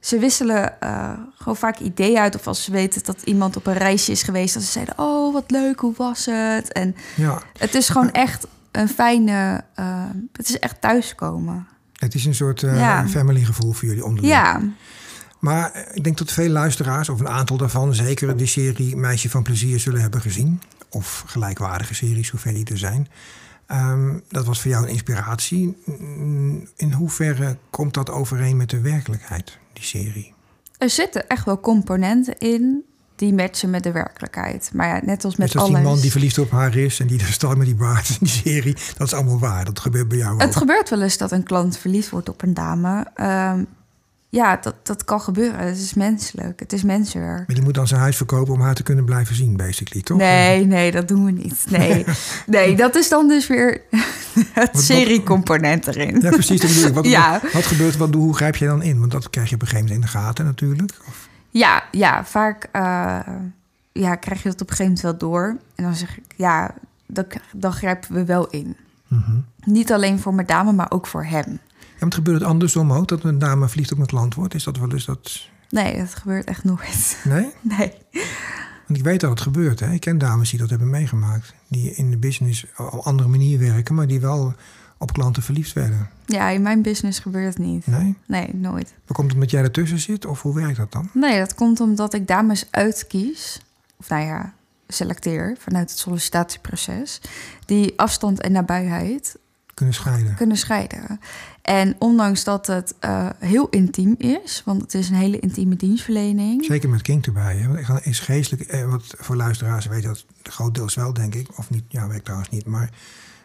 ze wisselen eh, gewoon vaak ideeën uit. Of als ze weten dat iemand op een reisje is geweest... dan ze zeiden, oh, wat leuk, hoe was het? En Ja, het is gewoon echt een fijne... eh, het is echt thuiskomen. het is een soort Ja. family gevoel voor jullie onderling. Ja, Maar ik denk dat veel luisteraars, of een aantal daarvan... zeker de serie Meisje van Plezier zullen hebben gezien. Of gelijkwaardige series, zover die er zijn. Ehm, dat was voor jou een inspiratie. In hoeverre komt dat overeen met de werkelijkheid, die serie? er zitten echt wel componenten in... die matchen met de werkelijkheid. Maar ja, net als met Net als alles... die man die verliefd op haar is en die er staat met die baard in die serie. Dat is allemaal waar. Dat gebeurt bij jou ook. Het gebeurt wel eens dat een klant verliefd wordt op een dame. Ehm, ja, dat, dat kan gebeuren. Het is menselijk. Het is mensenwerk. Maar die moet dan zijn huis verkopen om haar te kunnen blijven zien, basically, toch? Nee, nee, dat doen we niet. Nee, nee dat is dan dus weer het wat- seriecomponent erin. Ja, precies. Dat bedoel ik. Wat, Ja. wat, wat gebeurt, wat, hoe grijp je dan in? Want dat krijg je op een gegeven moment in de gaten natuurlijk. Of, Ja, ja vaak eh, ja, krijg je dat op een gegeven moment wel door. En dan zeg ik, ja, dan, dan grijpen we wel in. Mhm. Niet alleen voor mijn dame, maar ook voor hem. Ja, want gebeurt het andersom ook, dat een dame verliefd op een klant wordt? Is dat wel eens dat... Nee, dat gebeurt echt nooit. Nee? Nee. Want ik weet dat het gebeurt. Hè? Ik ken dames die dat hebben meegemaakt. Die in de business op een andere manier werken, maar die wel op klanten verliefd werden. Ja, in mijn business gebeurt het niet. Nee? Nee, nooit. Maar komt het omdat jij ertussen zit? Of hoe werkt dat dan? Nee, dat komt omdat ik dames uitkies. Of nou ja, selecteer vanuit het sollicitatieproces. Die afstand en nabijheid Kunnen scheiden. kunnen scheiden. En ondanks dat het eh, heel intiem is, want het is een hele intieme dienstverlening. Zeker met kink erbij. Hè? Want is geestelijk, eh, wat voor luisteraars weet dat grootdeels wel, denk ik. Of niet, ja, weet ik trouwens niet. Maar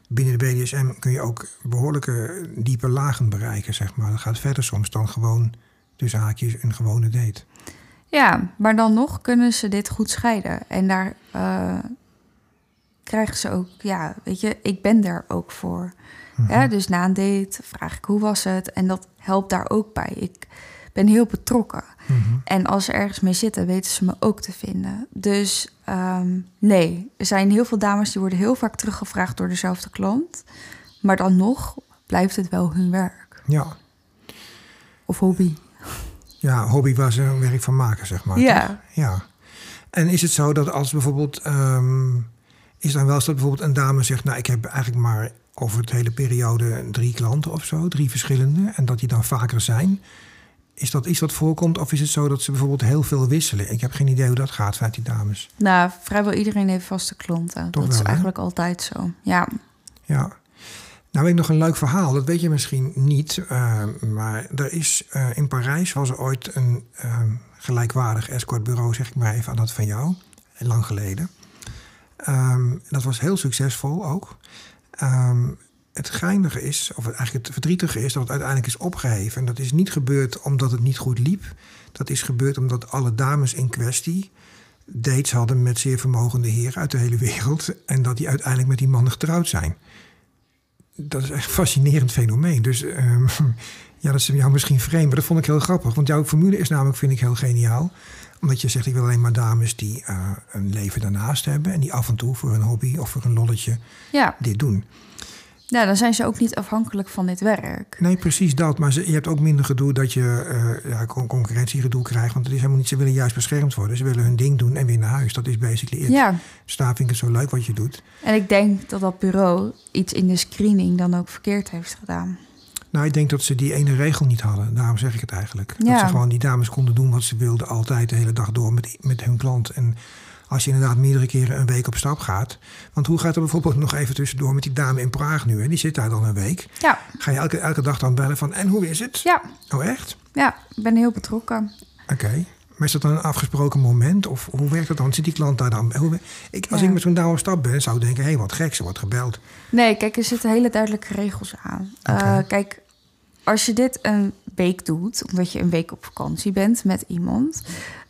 binnen de BDSM kun je ook behoorlijke diepe lagen bereiken, zeg maar. Dat gaat verder soms dan gewoon tussen haakjes een gewone date. Ja, maar dan nog kunnen ze dit goed scheiden. En daar eh, krijgen ze ook, ja, weet je, ik ben daar ook voor. Mhm. Ja, dus na een date vraag ik hoe was het. En dat helpt daar ook bij. Ik ben heel betrokken. Mhm. En als ze ergens mee zitten, weten ze me ook te vinden. Dus ehm, nee, er zijn heel veel dames die worden heel vaak teruggevraagd door dezelfde klant. Maar dan nog blijft het wel hun werk Ja. of hobby. Ja, hobby waar ze een werk van maken, zeg maar. Ja. toch? Ja. En is het zo dat als bijvoorbeeld... ehm, is dan wel eens dat bijvoorbeeld een dame zegt... nou, ik heb eigenlijk maar over het hele periode drie klanten of zo. Drie verschillende. En dat die dan vaker zijn. Is dat iets wat voorkomt? Of is het zo dat ze bijvoorbeeld heel veel wisselen? Ik heb geen idee hoe dat gaat vanuit die dames. Nou, vrijwel iedereen heeft vaste klanten. Toch dat wel, is hè? eigenlijk altijd zo. Ja. Ja. Nou, weet ik nog een leuk verhaal. Dat weet je misschien niet. eh, maar er is eh, in Parijs was er ooit een eh, gelijkwaardig escortbureau, zeg ik maar even, aan dat van jou. Lang geleden. Ehm, dat was heel succesvol ook. Ehm, het geinige is, of eigenlijk het verdrietige is, dat het uiteindelijk is opgeheven. En dat is niet gebeurd omdat het niet goed liep. Dat is gebeurd omdat alle dames in kwestie dates hadden met zeer vermogende heren uit de hele wereld. En dat die uiteindelijk met die mannen getrouwd zijn. Dat is echt een fascinerend fenomeen. Dus ehm, ja, dat is jou misschien vreemd, maar dat vond ik heel grappig. Want jouw formule is namelijk, vind ik, heel geniaal. Omdat je zegt, ik wil alleen maar dames die eh, een leven daarnaast hebben... en die af en toe voor een hobby of voor een lolletje Ja. dit doen. Nou, dan zijn ze ook niet afhankelijk van dit werk. Nee, precies dat. Maar ze, je hebt ook minder gedoe dat je eh ja, con- concurrentiegedoe krijgt. Want het is helemaal niet, ze willen juist beschermd worden. Ze willen hun ding doen en weer naar huis. Dat is basically it. Ja. Dus daar vind ik het zo leuk wat je doet. En ik denk dat dat bureau iets in de screening dan ook verkeerd heeft gedaan. Nou, ik denk dat ze die ene regel niet hadden. Daarom zeg ik het eigenlijk. Dat Ja. ze gewoon die dames konden doen wat ze wilden. Altijd de hele dag door met, met hun klant. En als je inderdaad meerdere keren een week op stap gaat. Want hoe gaat het bijvoorbeeld nog even tussendoor met die dame in Praag nu? Hè? Die zit daar dan een week. Ja. Ga je elke, elke dag dan bellen van... En hoe is het? Ja. Oh, echt? Ja, ik ben heel betrokken. Oké. Maar is dat dan een afgesproken moment? Of hoe werkt dat dan? Zit die klant daar dan? Hoe, ik, als Ja. ik met zo'n dame op stap ben, zou ik denken... Hé, hey, wat gek, ze wordt gebeld. Nee, kijk, er zitten hele duidelijke regels aan. Eh, kijk, als je dit een week doet, omdat je een week op vakantie bent met iemand,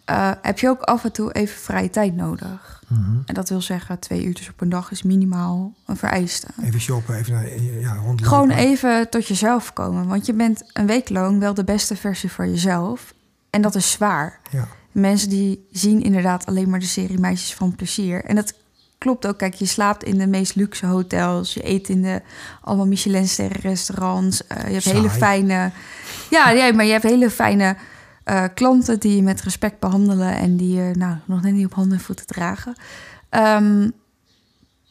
eh, heb je ook af en toe even vrije tijd nodig. En dat wil zeggen, twee uurtjes op een dag is minimaal een vereiste. Even shoppen, even naar, ja, rondlopen. Gewoon even tot jezelf komen. Want je bent een week lang wel de beste versie van jezelf. En dat is zwaar. Ja. Mensen die zien inderdaad alleen maar de serie Meisjes van Plezier. En dat klopt ook. Kijk, je slaapt in de meest luxe hotels. Je eet in de allemaal Michelin-sterren restaurants. eh, je hebt Saai. hele fijne... Ja, ja, maar je hebt hele fijne eh, klanten die je met respect behandelen... en die je nou, nog net niet op handen en voeten dragen. Ehm,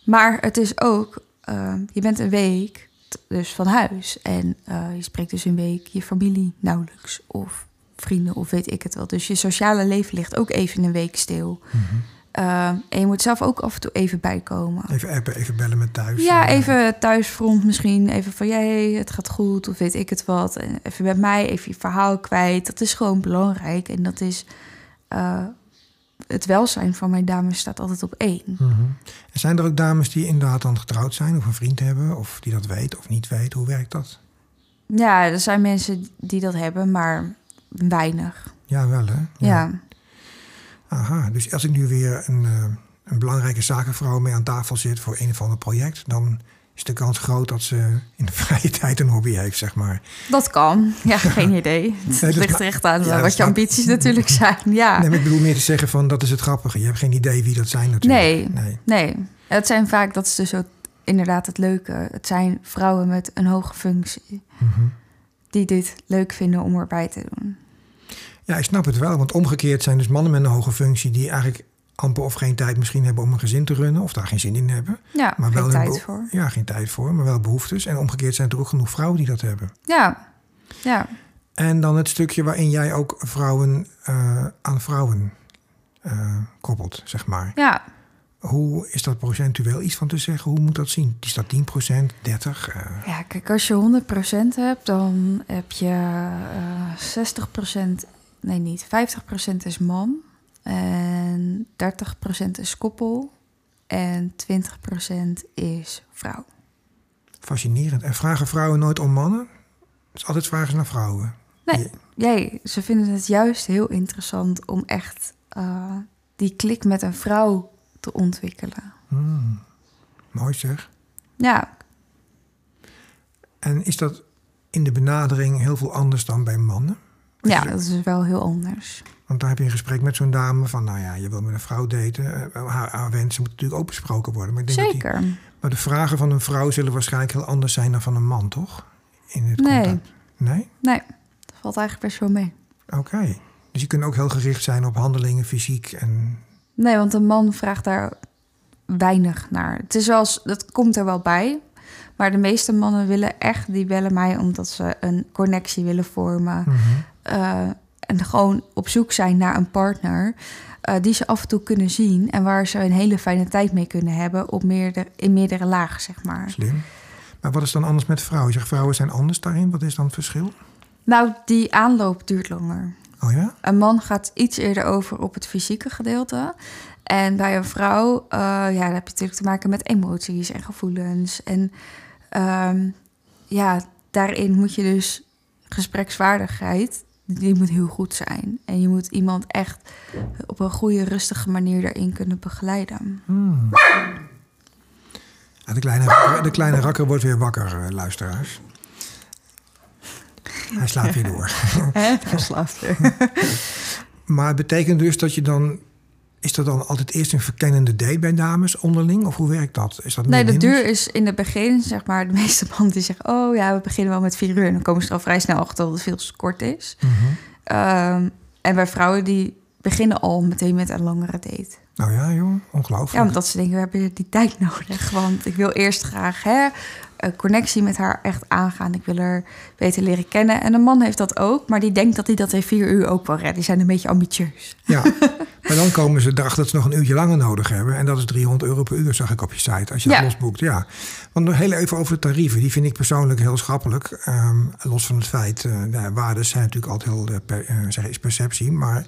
maar het is ook... eh, je bent een week dus van huis. En eh, je spreekt dus een week je familie nauwelijks. Of vrienden of weet ik het wel. Dus je sociale leven ligt ook even een week stil. Eh, en je moet zelf ook af en toe even bijkomen. Even appen, even bellen met thuis. Ja, Eh, even thuisfront misschien. Even van, jij, het gaat goed of weet ik het wat. En even bij mij, even je verhaal kwijt. Dat is gewoon belangrijk. En dat is... eh, het welzijn van mijn dames staat altijd op één. En zijn er ook dames die inderdaad dan getrouwd zijn of een vriend hebben, of die dat weten of niet weten? Hoe werkt dat? Ja, er zijn mensen die dat hebben, maar weinig. Ja, wel hè? Ja. Aha, dus als ik nu weer een, eh, een belangrijke zakenvrouw mee aan tafel zit voor een of ander project, dan is de kans groot dat ze in de vrije tijd een hobby heeft, zeg maar. Dat kan. Ja, geen idee. Het dat ligt er echt aan Ja, wat je ambities natuurlijk zijn. Ja. Nee, maar ik bedoel meer te zeggen van dat is het grappige. Je hebt geen idee wie dat zijn natuurlijk. Nee. nee. Nee, het zijn vaak, dat is dus ook inderdaad het leuke. Het zijn vrouwen met een hoge functie Mhm. die dit leuk vinden om erbij te doen. Ja, ik snap het wel. Want omgekeerd zijn dus mannen met een hoge functie die eigenlijk amper of geen tijd misschien hebben om een gezin te runnen of daar geen zin in hebben. Ja, Maar geen wel een tijd voor. Ja, geen tijd voor, maar wel behoeftes. En omgekeerd zijn er ook genoeg vrouwen die dat hebben. Ja, ja. En dan het stukje waarin jij ook vrouwen eh, aan vrouwen eh, koppelt, zeg maar. ja. Hoe is dat procentueel iets van te zeggen? Hoe moet dat zien? Is dat 10%, 30%? eh, Ja, kijk, als je 100% hebt, dan heb je eh 60%, nee niet, 50% is man en 30% is koppel en 20% is vrouw. fascinerend. En vragen vrouwen nooit om mannen? Dus altijd vragen naar vrouwen. Nee, jij, ze vinden het juist heel interessant om echt eh, die klik met een vrouw te ontwikkelen. Hmm, mooi zeg. Ja, En is dat in de benadering heel veel anders dan bij mannen? Ja dat is wel heel anders. Want daar heb je een gesprek met zo'n dame van, nou ja, je wil met een vrouw daten. Eh, Haar, haar wensen moeten natuurlijk ook besproken worden. Maar, ik denk dat die- Zeker. maar de vragen van een vrouw zullen waarschijnlijk heel anders zijn dan van een man, toch? In het Nee. contact. Nee? Nee, dat valt eigenlijk best wel mee. Oké. Dus je kunt ook heel gericht zijn op handelingen, fysiek en... Nee, want een man vraagt daar weinig naar. Het is wel, dat komt er wel bij. Maar de meeste mannen willen echt, die bellen mij omdat ze een connectie willen vormen. Mhm. Uh, en gewoon op zoek zijn naar een partner uh, die ze af en toe kunnen zien en waar ze een hele fijne tijd mee kunnen hebben op meerdere, in meerdere lagen, zeg maar. Slim. Maar wat is dan anders met vrouwen? Je zegt vrouwen zijn anders daarin. Wat is dan het verschil? Nou, die aanloop duurt langer. Oh ja? Een man gaat iets eerder over op het fysieke gedeelte. En bij een vrouw, uh, ja, dan heb je natuurlijk te maken met emoties en gevoelens. En um, ja, daarin moet je dus gespreksvaardigheid, die moet heel goed zijn. En je moet iemand echt op een goede, rustige manier daarin kunnen begeleiden. Hmm. De, kleine, de kleine rakker wordt weer wakker, luisteraars. Hij slaapt weer door. Hij slaapt weer. maar het betekent dus dat je dan is dat dan altijd eerst een verkennende date bij dames onderling? Of hoe werkt dat? Is dat nee, de duur is in het begin, zeg maar, de meeste mannen die zeggen... oh ja, we beginnen wel met vier uur. En dan komen ze er al vrij snel achter dat het veel te kort is. Mhm. um, en bij vrouwen die beginnen al meteen met een langere date. Nou ja, joh, ongelooflijk. Ja, omdat ze denken, we hebben die tijd nodig. Want ik wil eerst graag hè, connectie met haar echt aangaan. Ik wil haar beter leren kennen. En een man heeft dat ook, maar die denkt dat hij dat in vier uur ook wel redt. Die zijn een beetje ambitieus. Ja, maar dan komen ze erachter dat ze nog een uurtje langer nodig hebben. En dat is 300 euro per uur, zag ik op je site, als je Ja. dat losboekt. Ja. Want nog heel even over de tarieven. Die vind ik persoonlijk heel schappelijk. Ehm, los van het feit, eh de waarden zijn natuurlijk altijd heel, eh, per, eh, zeg, is perceptie. Maar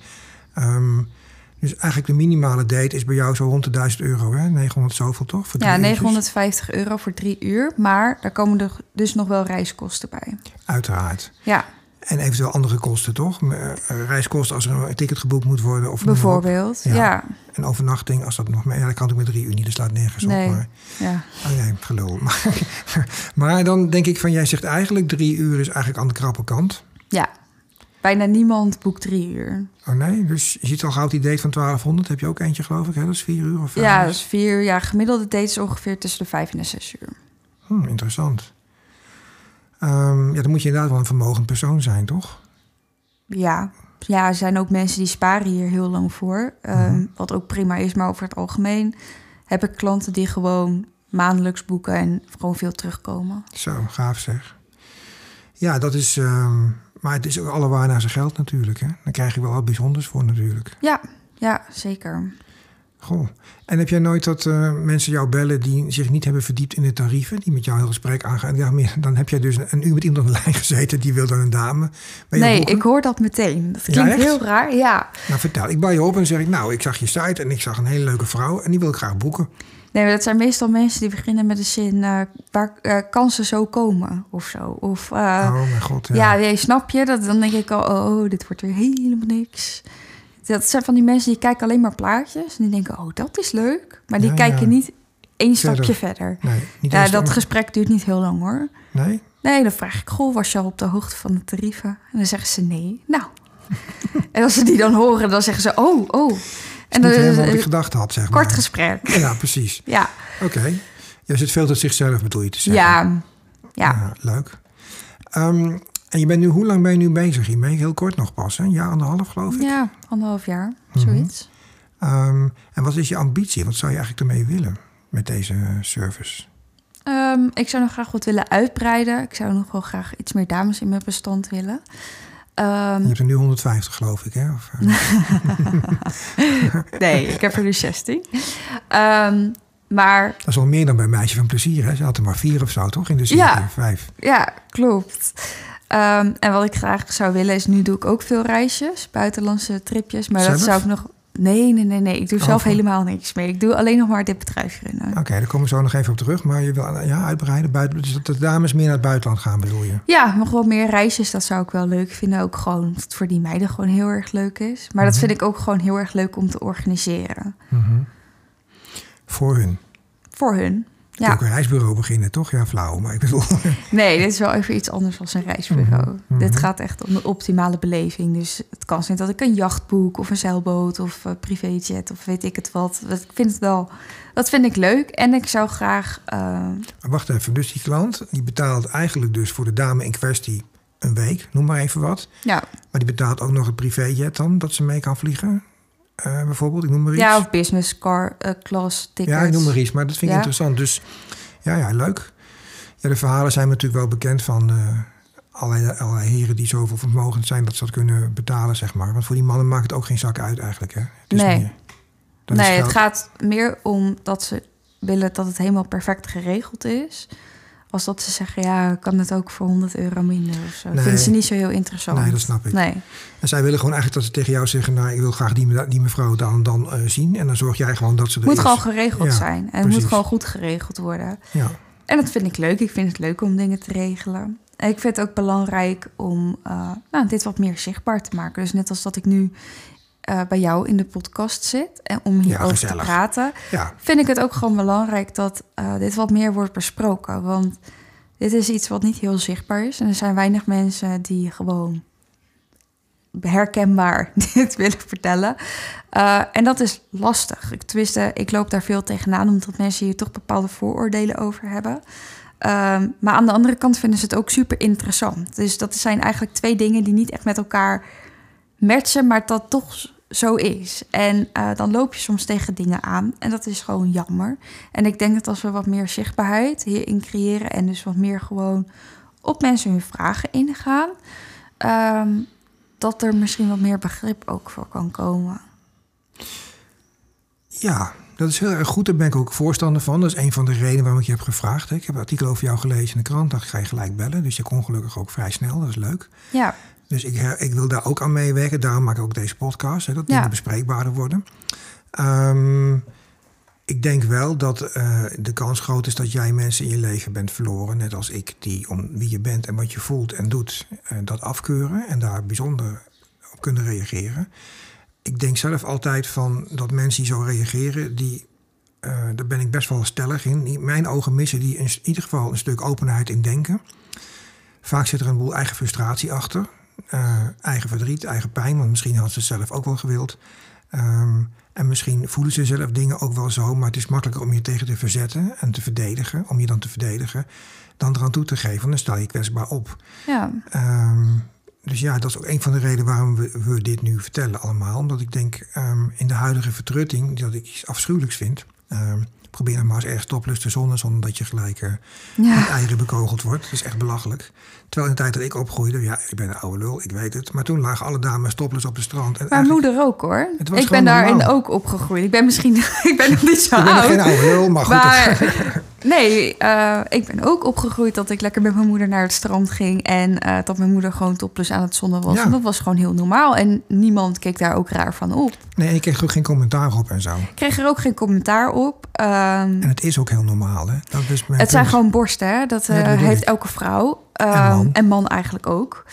ehm, dus eigenlijk de minimale date is bij jou zo rond de 1000 euro, hè? 900 zoveel toch? Voor Ja, uurtjes? 950 euro voor drie uur. Maar daar komen er dus nog wel reiskosten bij. Uiteraard. Ja, En eventueel andere kosten, toch? Eh, Reiskosten als er een ticket geboekt moet worden. Of bijvoorbeeld. Ja. Ja, En overnachting, als dat nog meer... Ja, dat kan ook met drie uur niet, dat slaat nergens Nee. op. Maar, ja. oh nee, gelul. Maar, maar dan denk ik van, jij zegt eigenlijk drie uur is eigenlijk aan de krappe kant. ja. Bijna niemand boekt drie uur. Oh nee, dus je ziet al gauw die date van 1200. Heb je ook eentje, geloof ik, hè? Dat is vier uur of vijf? Ja, dus vier. Ja, gemiddelde date is ongeveer tussen de vijf en de zes uur. Hm, interessant. Ehm, ja, dan moet je inderdaad wel een vermogend persoon zijn, toch? Ja. ja, er zijn ook mensen die sparen hier heel lang voor. Mhm. Wat ook prima is, maar over het algemeen heb ik klanten die gewoon maandelijks boeken en gewoon veel terugkomen. Zo, gaaf zeg. Ja, dat is... ehm, maar het is ook alle waar naar zijn geld natuurlijk, hè? Dan krijg je wel wat bijzonders voor natuurlijk. Ja, ja, zeker. Goh. En heb jij nooit dat eh, mensen jou bellen die zich niet hebben verdiept in de tarieven, die met jou heel gesprek aangaan? Ja, meer, dan heb jij dus een uur met iemand aan de lijn gezeten die wil dan een dame. Nee, boeken. ik hoor dat meteen. Dat klinkt heel raar. Ja. Nou, vertel. Ik bel je op en zeg ik, nou, ik zag je site en ik zag een hele leuke vrouw en die wil ik graag boeken. Nee, maar dat zijn meestal mensen die beginnen met de zin... eh, waar eh, kan ze zo komen of zo. Of eh, oh mijn god, ja. ja, nee, snap je? Dat, dan denk ik al, oh, dit wordt weer helemaal niks. Dat zijn van die mensen die kijken alleen maar plaatjes. En die denken, oh, dat is leuk. Maar die Ja, kijken ja. niet één Verder. stapje verder. Nee, niet Ja, dat gesprek duurt niet heel lang hoor. Nee? Nee, dan vraag ik, goh, was je al op de hoogte van de tarieven? En dan zeggen ze nee. Nou. en als ze die dan horen, dan zeggen ze, oh, oh. En En dan niet is helemaal wat ik gedacht had, zeg kort maar. gesprek. Ja, precies. Ja, Oké. Je zit veel tot zichzelf, bedoel je te zeggen. ja, ja. leuk. Ehm, en je bent nu, hoe lang ben je nu bezig hiermee? Heel kort nog pas, hè? Een jaar, anderhalf geloof ik. Ja, anderhalf jaar, Mhm. zoiets. Ehm, en wat is je ambitie? Wat zou je eigenlijk ermee willen met deze service? Ehm, ik zou nog graag wat willen uitbreiden. Ik zou nog wel graag iets meer dames in mijn bestand willen. Ehm, Je hebt er nu 150, geloof ik, hè? Of, eh, nee, ik heb er dus 16. Ehm, maar dat is wel meer dan bij Meisje van Plezier, hè? Ze had er maar vier of zo, toch? In de serie, Ja. vijf. ja, klopt. Ehm, en wat ik graag zou willen is, nu doe ik ook veel reisjes, buitenlandse tripjes. Maar Zelf? dat zou ik nog... Nee, nee, nee, nee. Ik doe Oh, zelf van- helemaal niks meer. Ik doe alleen nog maar dit bedrijf runnen. Oké, daar komen we zo nog even op terug. Maar je wil ja, uitbreiden, buiten, dus dat de dames meer naar het buitenland gaan, bedoel je? Ja, nog wel meer reisjes, dat zou ik wel leuk vinden. Ook gewoon, omdat het voor die meiden gewoon heel erg leuk is. Maar dat Mhm. vind ik ook gewoon heel erg leuk om te organiseren. Mhm. Voor hun. Voor hun. Ja. Ook een reisbureau beginnen, toch? Ja, flauw. Maar ik bedoel, nee, dit is wel even iets anders dan een reisbureau. Mhm, mhm. Dit gaat echt om de optimale beleving. Dus het kan zijn dat ik een jacht boek of een zeilboot of een privéjet of weet ik het wat. Dat, ik vind het wel, dat vind ik leuk. En ik zou graag, eh, wacht even, dus die klant die betaalt eigenlijk dus voor de dame in kwestie een week, noem maar even wat. Ja, Maar die betaalt ook nog het privéjet dan, dat ze mee kan vliegen. Eh, bijvoorbeeld, ik noem maar iets. ja of business car eh, class tickets. Ja, ik noem maar iets, maar dat vind ik Ja. interessant. Dus ja, ja, leuk. Ja, de verhalen zijn natuurlijk wel bekend van eh allerlei, allerlei heren die zoveel vermogend zijn dat ze dat kunnen betalen, zeg maar. Want voor die mannen maakt het ook geen zak uit eigenlijk, hè? Het is Nee. meer- dat is nee, het gaat meer om dat ze willen dat het helemaal perfect geregeld is. Als dat ze zeggen, ja, kan het ook voor 100 euro minder of zo. Nee. Vinden ze niet zo heel interessant. Nee, dat snap ik. Nee. En zij willen gewoon eigenlijk dat ze tegen jou zeggen, nou, ik wil graag die, me- die mevrouw dan, dan eh, zien. En dan zorg jij gewoon dat ze Het moet is. gewoon geregeld Ja, zijn. En het moet gewoon goed geregeld worden. Ja, En dat vind ik leuk. Ik vind het leuk om dingen te regelen. En ik vind het ook belangrijk om eh, nou, dit wat meer zichtbaar te maken. Dus net als dat ik nu eh, bij jou in de podcast zit en om hierover te praten, ja, vind ik het ook gewoon belangrijk dat eh, dit wat meer wordt besproken. Want dit is iets wat niet heel zichtbaar is. En er zijn weinig mensen die gewoon herkenbaar dit willen vertellen. Eh, en dat is lastig. Ik, tenminste, ik loop daar veel tegenaan, omdat mensen hier toch bepaalde vooroordelen over hebben. Ehm, maar aan de andere kant vinden ze het ook super interessant. Dus dat zijn eigenlijk twee dingen die niet echt met elkaar matchen, maar dat toch zo is. En eh, dan loop je soms tegen dingen aan en dat is gewoon jammer. En ik denk dat als we wat meer zichtbaarheid hierin creëren en dus wat meer gewoon op mensen hun vragen ingaan, ehm, dat er misschien wat meer begrip ook voor kan komen. ja, dat is heel erg goed. Daar ben ik ook voorstander van. Dat is een van de redenen waarom ik je heb gevraagd. Ik heb een artikel over jou gelezen in de krant. Dacht, ik ga je gelijk bellen. Dus je kon gelukkig ook vrij snel. Dat is leuk. Ja, Dus ik, ik wil daar ook aan meewerken. Daarom maak ik ook deze podcast. Hè, dat Ja. dingen bespreekbaarder worden. Ehm, ik denk wel dat eh, de kans groot is dat jij mensen in je leven bent verloren. Net als ik, die om wie je bent en wat je voelt en doet, eh, dat afkeuren. En daar bijzonder op kunnen reageren. Ik denk zelf altijd van dat mensen die zo reageren, die, eh, daar ben ik best wel stellig in. In mijn ogen missen die in ieder geval een stuk openheid in denken. Vaak zit er een boel eigen frustratie achter. Eh, eigen verdriet, eigen pijn, want misschien had ze het zelf ook wel gewild. Ehm, en misschien voelen ze zelf dingen ook wel zo, maar het is makkelijker om je tegen te verzetten en te verdedigen, om je dan te verdedigen, dan eraan toe te geven. Want dan stel je kwetsbaar op. ja, Ehm, dus ja, dat is ook een van de redenen waarom we, we dit nu vertellen allemaal. Omdat ik denk, ehm, in de huidige vertrutting, dat ik iets afschuwelijks vind... probeer nou maar eens ergens topless te zonnen... zonder dat je gelijk eh, met ja. eieren bekogeld wordt. Dat is echt belachelijk. Terwijl in de tijd dat ik opgroeide, ja, ik ben een oude lul, ik weet het. Maar toen lagen alle dames topless op het strand. En Mijn moeder ook hoor. Ik ben daarin normaal. ook opgegroeid. Ik ben misschien, ik ben nog niet zo Ik ben oud. geen oude lul, maar goed. Maar nee, eh, ik ben ook opgegroeid dat ik lekker met mijn moeder naar het strand ging. En eh, dat mijn moeder gewoon topless aan het zonnen was. Ja. En dat was gewoon heel normaal. En niemand keek daar ook raar van op. Nee, ik kreeg er ook geen commentaar op en zo. Ik kreeg er ook geen commentaar op. En het is ook heel normaal, hè? Dat is mijn het zijn punt. gewoon borsten, hè? dat Ja, dat bedoel heeft ik. elke vrouw. En Ehm, man. en man eigenlijk ook.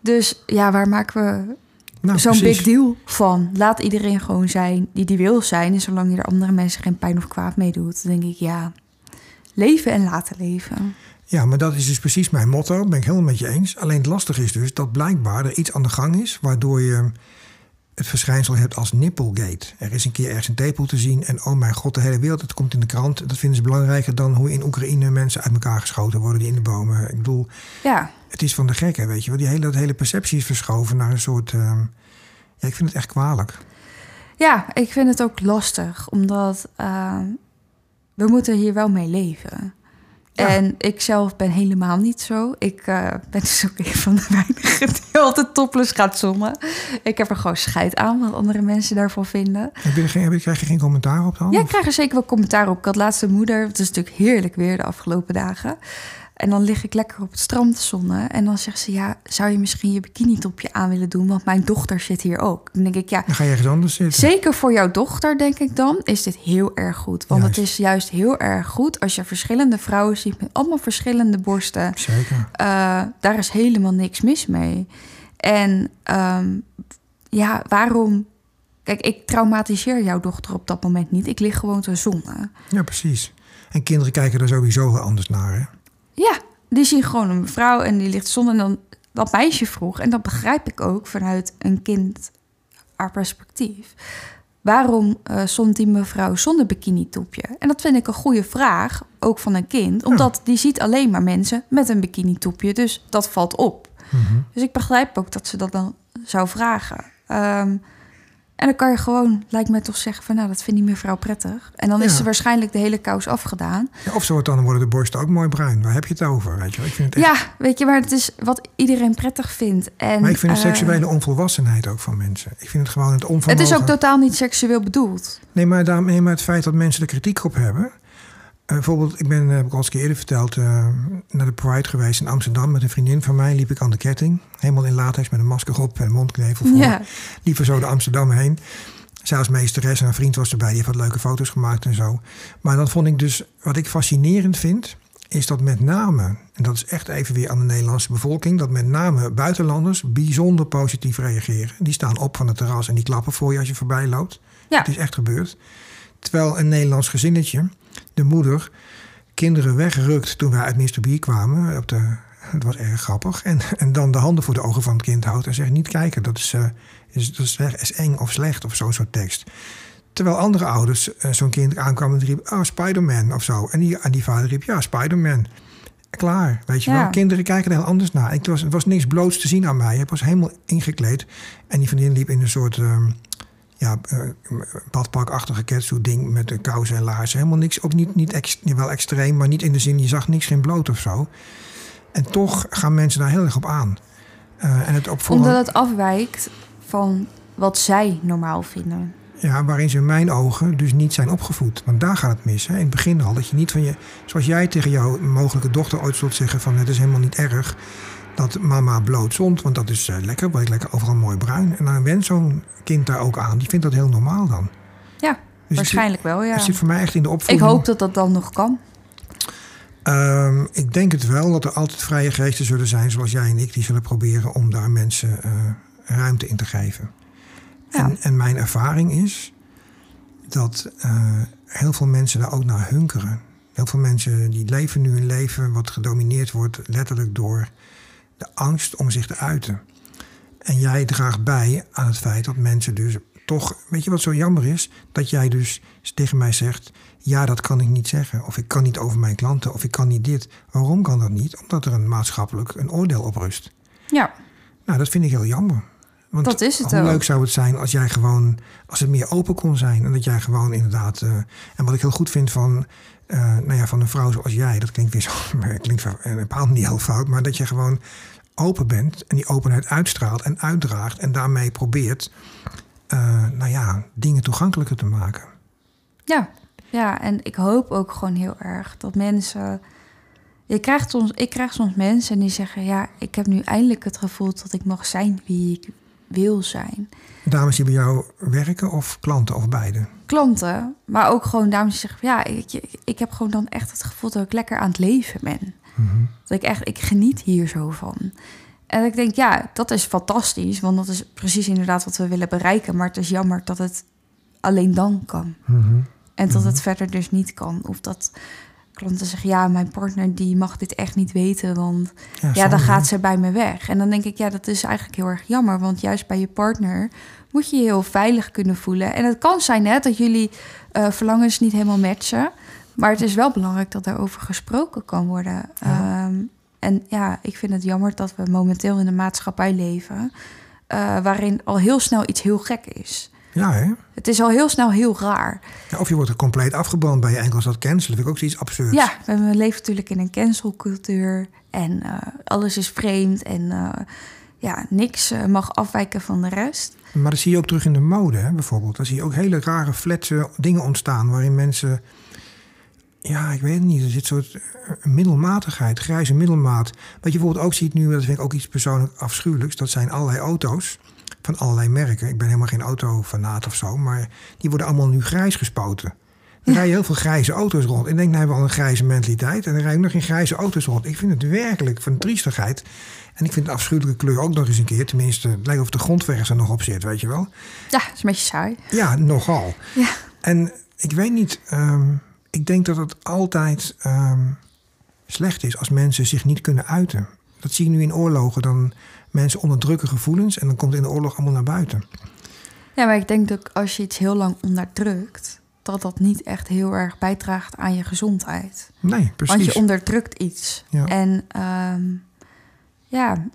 Dus ja, waar maken we Nou, zo'n big deal van? Laat iedereen gewoon zijn die die wil zijn. En zolang je er andere mensen geen pijn of kwaad mee doet, denk ik ja, leven en laten leven. Ja, maar dat is dus precies mijn motto. Ben ik helemaal met je eens. Alleen het lastige is dus dat blijkbaar er iets aan de gang is... waardoor je het verschijnsel hebt als nipplegate. Er is een keer ergens een tepel te zien... en oh mijn god, de hele wereld, het komt in de krant. Dat vinden ze belangrijker dan hoe in Oekraïne mensen uit elkaar geschoten worden... die in de bomen... Ik bedoel, Ja, het is van de gekken, weet je wel. Die hele, dat hele perceptie is verschoven naar een soort... ehm, ja, ik vind het echt kwalijk. Ja, ik vind het ook lastig, omdat eh, we moeten hier wel mee leven. Ja. En ik zelf ben helemaal niet zo. Ik eh, ben dus ook een van de weinigen die altijd topless gaat zonnen. Ik heb er gewoon scheid aan wat andere mensen daarvan vinden. Heb je heb je, krijg je geen commentaar op dan? Ja, ik krijg er zeker wel commentaar op. Ik had laatst een moeder, het is natuurlijk heerlijk weer de afgelopen dagen. En dan lig ik lekker op het strand te zonnen. En dan zegt ze, ja, zou je misschien je bikini-topje aan willen doen? Want mijn dochter zit hier ook. Dan denk ik, ja, Dan ga je ergens anders zitten. Zeker voor jouw dochter, denk ik dan, is dit heel erg goed. Want het is juist heel erg goed als je verschillende vrouwen ziet met allemaal verschillende borsten. Zeker. Eh, daar is helemaal niks mis mee. En ehm, ja, waarom... Kijk, ik traumatiseer jouw dochter op dat moment niet. Ik lig gewoon te zonnen. Ja, precies. En kinderen kijken er sowieso wel anders naar, hè? Ja, die zien gewoon een vrouw en die ligt zonder. Dan dat meisje vroeg, en dat begrijp ik ook vanuit een kind haar perspectief. Waarom eh stond die mevrouw zonder bikini-topje? En dat vind ik een goede vraag, ook van een kind. Omdat die ziet alleen maar mensen met een bikini-topje. Dus dat valt op. Mhm. Dus ik begrijp ook dat ze dat dan zou vragen. Ehm, en dan kan je gewoon, lijkt mij toch zeggen van... nou, dat vindt die mevrouw prettig. En dan is ze waarschijnlijk de hele kous afgedaan. Ja, of zo wordt dan worden de borsten ook mooi bruin. Waar heb je het over? Weet je? wel? Ik vind het echt, Ja, weet je, maar het is wat iedereen prettig vindt. En, maar ik vind de eh, seksuele onvolwassenheid ook van mensen. Ik vind het gewoon het onvermogen. Het is ook totaal niet seksueel bedoeld. Nee, maar, daarom, nee, maar het feit dat mensen er kritiek op hebben. Eh, bijvoorbeeld, ik ben, eh, heb ik al eens keer eerder verteld, eh, naar de Pride geweest in Amsterdam met een vriendin van mij. Liep ik aan de ketting, helemaal in latex met een masker op en een mondknevel voor. Ja. Liep er zo de Amsterdam heen. Als meesteres en een vriend was erbij, die heeft wat leuke foto's gemaakt en zo. Maar dan vond ik dus, wat ik fascinerend vind, is dat met name, en dat is echt even weer aan de Nederlandse bevolking, dat met name buitenlanders bijzonder positief reageren. Die staan op van het terras en die klappen voor je als je voorbij loopt. Ja. Het is echt gebeurd. Terwijl een Nederlands gezinnetje, de moeder, kinderen wegrukt toen wij uit Mr. Bier kwamen. Op de, het was erg grappig. En, en dan de handen voor de ogen van het kind houdt en zegt niet kijken, dat is, eh, is, dat is, is eng of slecht of zo'n soort tekst. Terwijl andere ouders eh, zo'n kind aankwamen en riep, oh, Spider-Man of zo. En die, en die vader riep, ja, Spider-Man. Klaar, weet je Ja. wel. Kinderen kijken er heel anders naar. Ik, was, er was niks bloots te zien aan mij. Ik was helemaal ingekleed. En die vriendin liep in een soort ehm, ja, eh, badpakachtige catsuit ding met de kousen en laarzen. Helemaal niks, ook niet, niet ex, wel extreem, maar niet in de zin, je zag niks, geen bloot of zo. En toch gaan mensen daar heel erg op aan. Eh, en het op Omdat het afwijkt van wat zij normaal vinden. Ja, waarin ze in mijn ogen dus niet zijn opgevoed. Want daar gaat het mis. Hè? In het begin al. Dat je niet van je. Zoals jij tegen jouw mogelijke dochter ooit zult zeggen: van het is helemaal niet erg dat mama bloot zond. Want dat is eh, lekker. Word ik lekker overal mooi bruin. En dan went zo'n kind daar ook aan. Die vindt dat heel normaal dan. Ja, Dus waarschijnlijk wel, ja. het zit voor mij echt in de Ik opvoeding. hoop dat dat dan nog kan. Ehm, ik denk het wel dat er altijd vrije geesten zullen zijn, zoals jij en ik, die zullen proberen om daar mensen eh, ruimte in te geven. Ja. En, en mijn ervaring is dat eh, heel veel mensen daar ook naar hunkeren. Heel veel mensen die leven nu een leven wat gedomineerd wordt letterlijk door de angst om zich te uiten. En jij draagt bij aan het feit dat mensen dus toch, weet je wat zo jammer is? Dat jij dus tegen mij zegt, ja dat kan ik niet zeggen. Of ik kan niet over mijn klanten, of ik kan niet dit. Waarom kan dat niet? Omdat er een maatschappelijk een oordeel op rust. Ja, Nou, dat vind ik heel jammer. Want Dat is het hoe ook. leuk zou het zijn als jij gewoon, als het meer open kon zijn. En dat jij gewoon inderdaad, eh, en wat ik heel goed vind van, eh, nou ja, van een vrouw zoals jij, dat klinkt weer zo, maar het klinkt een bepaald niet heel fout, maar dat je gewoon open bent en die openheid uitstraalt en uitdraagt en daarmee probeert, eh, nou ja, dingen toegankelijker te maken. ja. Ja, en ik hoop ook gewoon heel erg dat mensen... Je krijgt soms, ik krijg soms mensen die zeggen... ja, ik heb nu eindelijk het gevoel dat ik mag zijn wie ik wil zijn. Dames die bij jou werken of klanten of beide? Klanten, maar ook gewoon dames die zeggen... ja, ik, ik heb gewoon dan echt het gevoel dat ik lekker aan het leven ben. Mhm. Dat ik echt, ik geniet hier zo van. En ik denk, ja, dat is fantastisch, want dat is precies inderdaad wat we willen bereiken. Maar het is jammer dat het alleen dan kan. Mhm. En dat het verder dus niet kan. Of dat klanten zeggen, ja, mijn partner die mag dit echt niet weten, want ja, dan gaat ze bij me weg. En dan denk ik, ja, dat is eigenlijk heel erg jammer, want juist bij je partner moet je je heel veilig kunnen voelen. En het kan zijn hè, dat jullie eh, verlangens niet helemaal matchen, maar het is wel belangrijk dat daarover gesproken kan worden. Ja. Ehm, en ja, ik vind het jammer dat we momenteel in een maatschappij leven eh, waarin al heel snel iets heel gek is. Ja, hè? Het is al heel snel heel raar. Ja, of je wordt er compleet afgebrand bij je enkels dat cancelen. vind ik ook zoiets absurds. Ja, we leven natuurlijk in een cancelcultuur en eh, alles is vreemd en eh, ja, niks eh, mag afwijken van de rest. Maar dat zie je ook terug in de mode, hè, bijvoorbeeld. Dan zie je ook hele rare, fletse dingen ontstaan... waarin mensen... Ja, ik weet het niet. Er zit een soort middelmatigheid, grijze middelmaat. Wat je bijvoorbeeld ook ziet nu, dat vind ik ook iets persoonlijk afschuwelijks... dat zijn allerlei auto's van allerlei merken. Ik ben helemaal geen autofanaat of zo... maar die worden allemaal nu grijs gespoten. Er rijden heel veel grijze auto's rond. Ik denk, nou hebben we al een grijze mentaliteit... en er rijden nog geen grijze auto's rond. Ik vind het werkelijk van triestigheid... En ik vind de afschuwelijke kleur ook nog eens een keer. Tenminste, het lijkt of de grondverf er nog op zit, weet je wel. Ja, dat is een beetje saai. Ja, nogal. Ja. En ik weet niet, ehm, ik denk dat het altijd ehm, slecht is als mensen zich niet kunnen uiten. Dat zie je nu in oorlogen. Dan mensen onderdrukken gevoelens en dan komt het in de oorlog allemaal naar buiten. Ja, maar ik denk dat als je iets heel lang onderdrukt, dat dat niet echt heel erg bijdraagt aan je gezondheid. Nee, precies. Want je onderdrukt iets. Ja. En ehm, ja,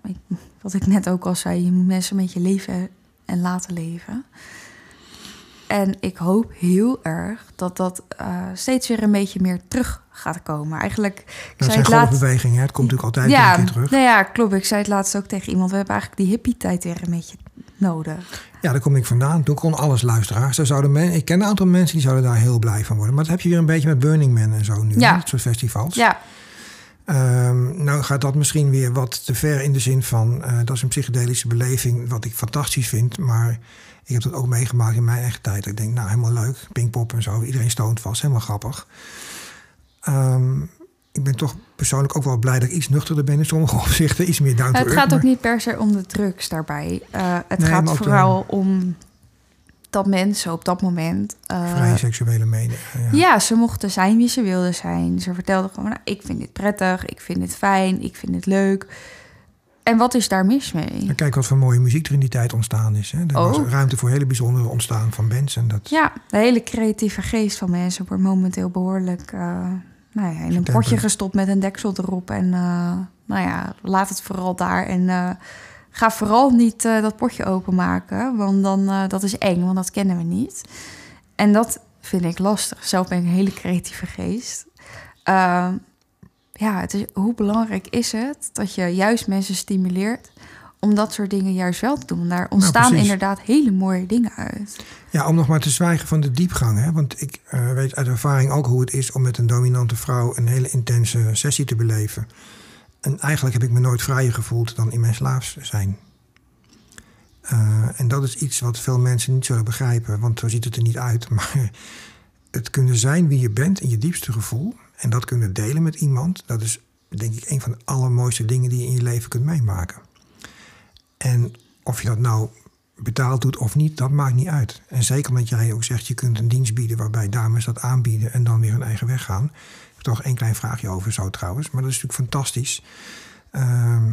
wat ik net ook al zei, je moet mensen met je leven en laten leven. En ik hoop heel erg dat dat eh, steeds weer een beetje meer terug gaat komen. Eigenlijk, ik Dat zei zijn het laatst. hè? het komt natuurlijk altijd Ja, een keer terug. nou ja, klopt. Ik zei het laatst ook tegen iemand. We hebben eigenlijk die hippie-tijd weer een beetje nodig. Ja, daar kom ik vandaan. Toen kon alles luisteraars. Daar zouden men, ik ken een aantal mensen die zouden daar heel blij van worden. Maar dat heb je weer een beetje met Burning Man en zo nu. Ja. Dat soort festivals. Ja, Ehm, nou gaat dat misschien weer wat te ver in de zin van... eh, dat is een psychedelische beleving, wat ik fantastisch vind. Maar ik heb dat ook meegemaakt in mijn eigen tijd. Ik denk, nou, helemaal leuk. Pinkpop en zo. Iedereen stoont vast. Helemaal grappig. Ehm, ik ben toch persoonlijk ook wel blij dat ik iets nuchterder ben in sommige opzichten. Iets meer down to het gaat ook niet per se om de drugs daarbij. Eh, het Nee, gaat vooral om dat mensen op dat moment... eh, Vrije seksuele mening. Ja. Ja, ze mochten zijn wie ze wilden zijn. Ze vertelden gewoon, nou, ik vind dit prettig, ik vind dit fijn, ik vind dit leuk. En wat is daar mis mee? En kijk wat voor mooie muziek er in die tijd ontstaan is. Hè. Er Oh. was ruimte voor hele bijzondere ontstaan van bands. En dat, Ja, de hele creatieve geest van mensen wordt momenteel behoorlijk eh, nou ja, in een potje gestopt met een deksel erop. En eh, nou ja, laat het vooral daar. En eh, ga vooral niet eh, dat potje openmaken, want dan, dat is eng, want dat kennen we niet. En dat vind ik lastig. Zelf ben ik een hele creatieve geest. Ehm, ja, het is, hoe belangrijk is het dat je juist mensen stimuleert om dat soort dingen juist wel te doen? Daar ontstaan inderdaad hele mooie dingen uit. Ja, om nog maar te zwijgen van de diepgang. Hè? Want ik eh, weet uit ervaring ook hoe het is om met een dominante vrouw een hele intense sessie te beleven. En eigenlijk heb ik me nooit vrijer gevoeld dan in mijn slaafs zijn. Eh, en dat is iets wat veel mensen niet zullen begrijpen, want zo ziet het er niet uit. Maar het kunnen zijn wie je bent in je diepste gevoel en dat kunnen delen met iemand, dat is denk ik een van de allermooiste dingen die je in je leven kunt meemaken. En of je dat nou betaald doet of niet, dat maakt niet uit. En zeker omdat jij ook zegt, je kunt een dienst bieden waarbij dames dat aanbieden en dan weer hun eigen weg gaan. Ik heb toch één klein vraagje over zo trouwens, maar dat is natuurlijk fantastisch. Ehm,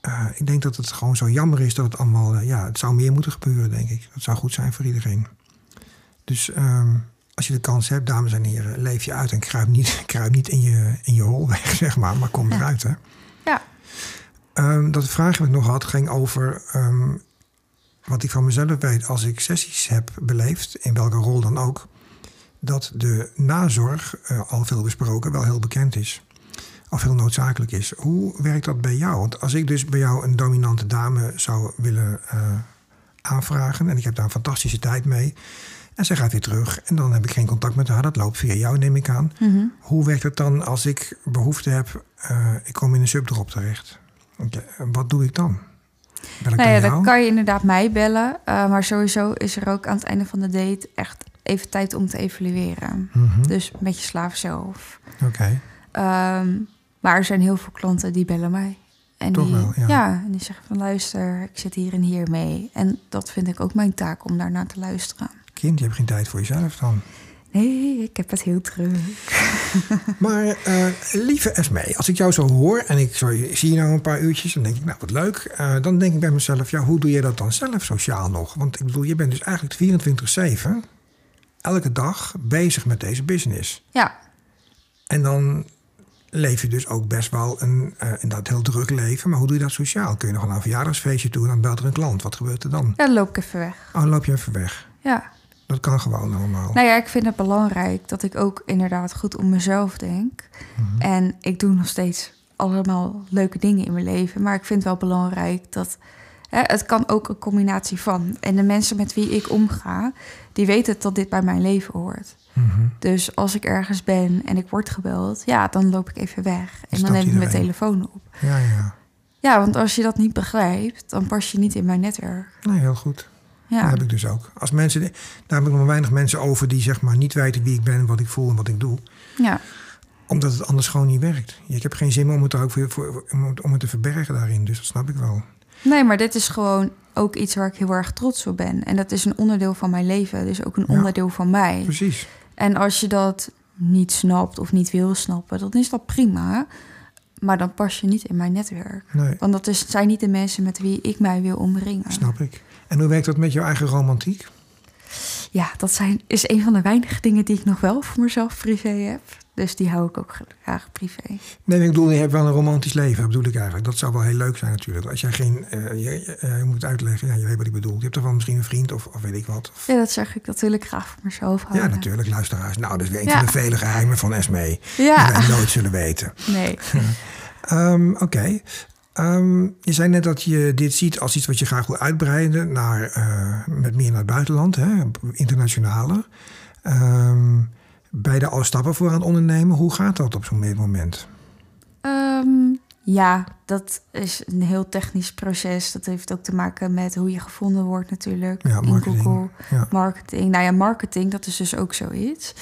eh, ik denk dat het gewoon zo jammer is dat het allemaal, eh, ja, het zou meer moeten gebeuren, denk ik. Dat zou goed zijn voor iedereen. Dus ehm, als je de kans hebt, dames en heren, leef je uit en kruip niet, kruip niet in je, in je hol weg, zeg maar, maar kom eruit, hè. Ehm, dat vraag ik nog had, ging over ehm, wat ik van mezelf weet als ik sessies heb beleefd, in welke rol dan ook, dat de nazorg, eh, al veel besproken, wel heel bekend is. Of heel noodzakelijk is. Hoe werkt dat bij jou? Want als ik dus bij jou een dominante dame zou willen eh, aanvragen, en ik heb daar een fantastische tijd mee, en zij gaat weer terug, en dan heb ik geen contact met haar, dat loopt via jou, neem ik aan. Mhm. Hoe werkt het dan als ik behoefte heb, eh, ik kom in een subdrop terecht? Wat doe ik dan? Bel ik Nou ja, dan kan je inderdaad mij bellen. eh, maar sowieso is er ook aan het einde van de date echt even tijd om te evalueren. Mhm, Dus met je slaaf zelf. Oké, Ehm, maar er zijn heel veel klanten die bellen mij. En Toch die, wel, ja. en die zeggen van luister, ik zit hier en hier mee. En dat vind ik ook mijn taak om daarnaar te luisteren. kind, je hebt geen tijd voor jezelf dan. Nee, ik heb het heel druk. Maar eh, lieve Esmee, als ik jou zo hoor en ik zo, zie je nou een paar uurtjes, dan denk ik, nou wat leuk. Eh, dan denk ik bij mezelf, ja, hoe doe je dat dan zelf sociaal nog? Want ik bedoel, je bent dus eigenlijk 24-7, elke dag bezig met deze business. Ja, En dan leef je dus ook best wel een eh inderdaad heel druk leven. Maar hoe doe je dat sociaal? Kun je nog wel een verjaardagsfeestje toe en dan belt er een klant. Wat gebeurt er dan? ja, dan loop ik even weg. Oh, dan loop je even weg. Ja. Dat kan gewoon allemaal. Nou ja, ik vind het belangrijk dat ik ook inderdaad goed om mezelf denk. Mhm. En ik doe nog steeds allemaal leuke dingen in mijn leven. Maar ik vind het wel belangrijk dat. Hè, het kan ook een combinatie van. En de mensen met wie ik omga, die weten dat dit bij mijn leven hoort. Mhm. Dus als ik ergens ben en ik word gebeld, ja, dan loop ik even weg. En dan neem ik mijn telefoon op. Ja, ja. Ja, want als je dat niet begrijpt, dan pas je niet in mijn netwerk. Nee, heel goed. Dat Ja, heb ik dus ook. Als mensen, daar heb ik nog weinig mensen over die zeg maar niet weten wie ik ben, wat ik voel en wat ik doe. ja. Omdat het anders gewoon niet werkt. Ik heb geen zin om het, ook voor, voor, om het- om het te verbergen daarin. Dus dat snap ik wel. Nee, maar dit is gewoon ook iets waar ik heel erg trots op ben. En dat is een onderdeel van mijn leven, dus ook een Ja. onderdeel van mij. Precies. En als je dat niet snapt of niet wil snappen, dan is dat prima. Maar dan pas je niet in mijn netwerk. Nee, Want dat is, zijn niet de mensen met wie ik mij wil omringen. snap ik. En hoe werkt dat met jouw eigen romantiek? Ja, dat zijn, is een van de weinige dingen die ik nog wel voor mezelf privé heb. Dus die hou ik ook graag privé. Nee, ik bedoel, je hebt wel een romantisch leven, bedoel ik eigenlijk. Dat zou wel heel leuk zijn natuurlijk. Als jij geen, uh, je, uh, je, moet het uitleggen, ja, je weet wat ik bedoel. Je hebt toch wel misschien een vriend of, of weet ik wat. Of... Ja, dat zeg ik natuurlijk graag voor mezelf houden. Ja, natuurlijk, luisteraars. Nou, dat is weer een ja. van de vele geheimen van Esmee. Ja. Die wij nooit zullen weten. Nee. um, Oké. Okay. Um, je zei net dat je dit ziet als iets wat je graag wil uitbreiden naar, uh, met meer naar het buitenland, hè, internationaler. Um, ben je er al stappen voor aan het ondernemen? Hoe gaat dat op zo'n moment? Um, ja, dat is een heel technisch proces. Dat heeft ook te maken met hoe je gevonden wordt natuurlijk. Ja, marketing. In Google. Ja. Marketing. Nou ja, marketing, dat is dus ook zoiets.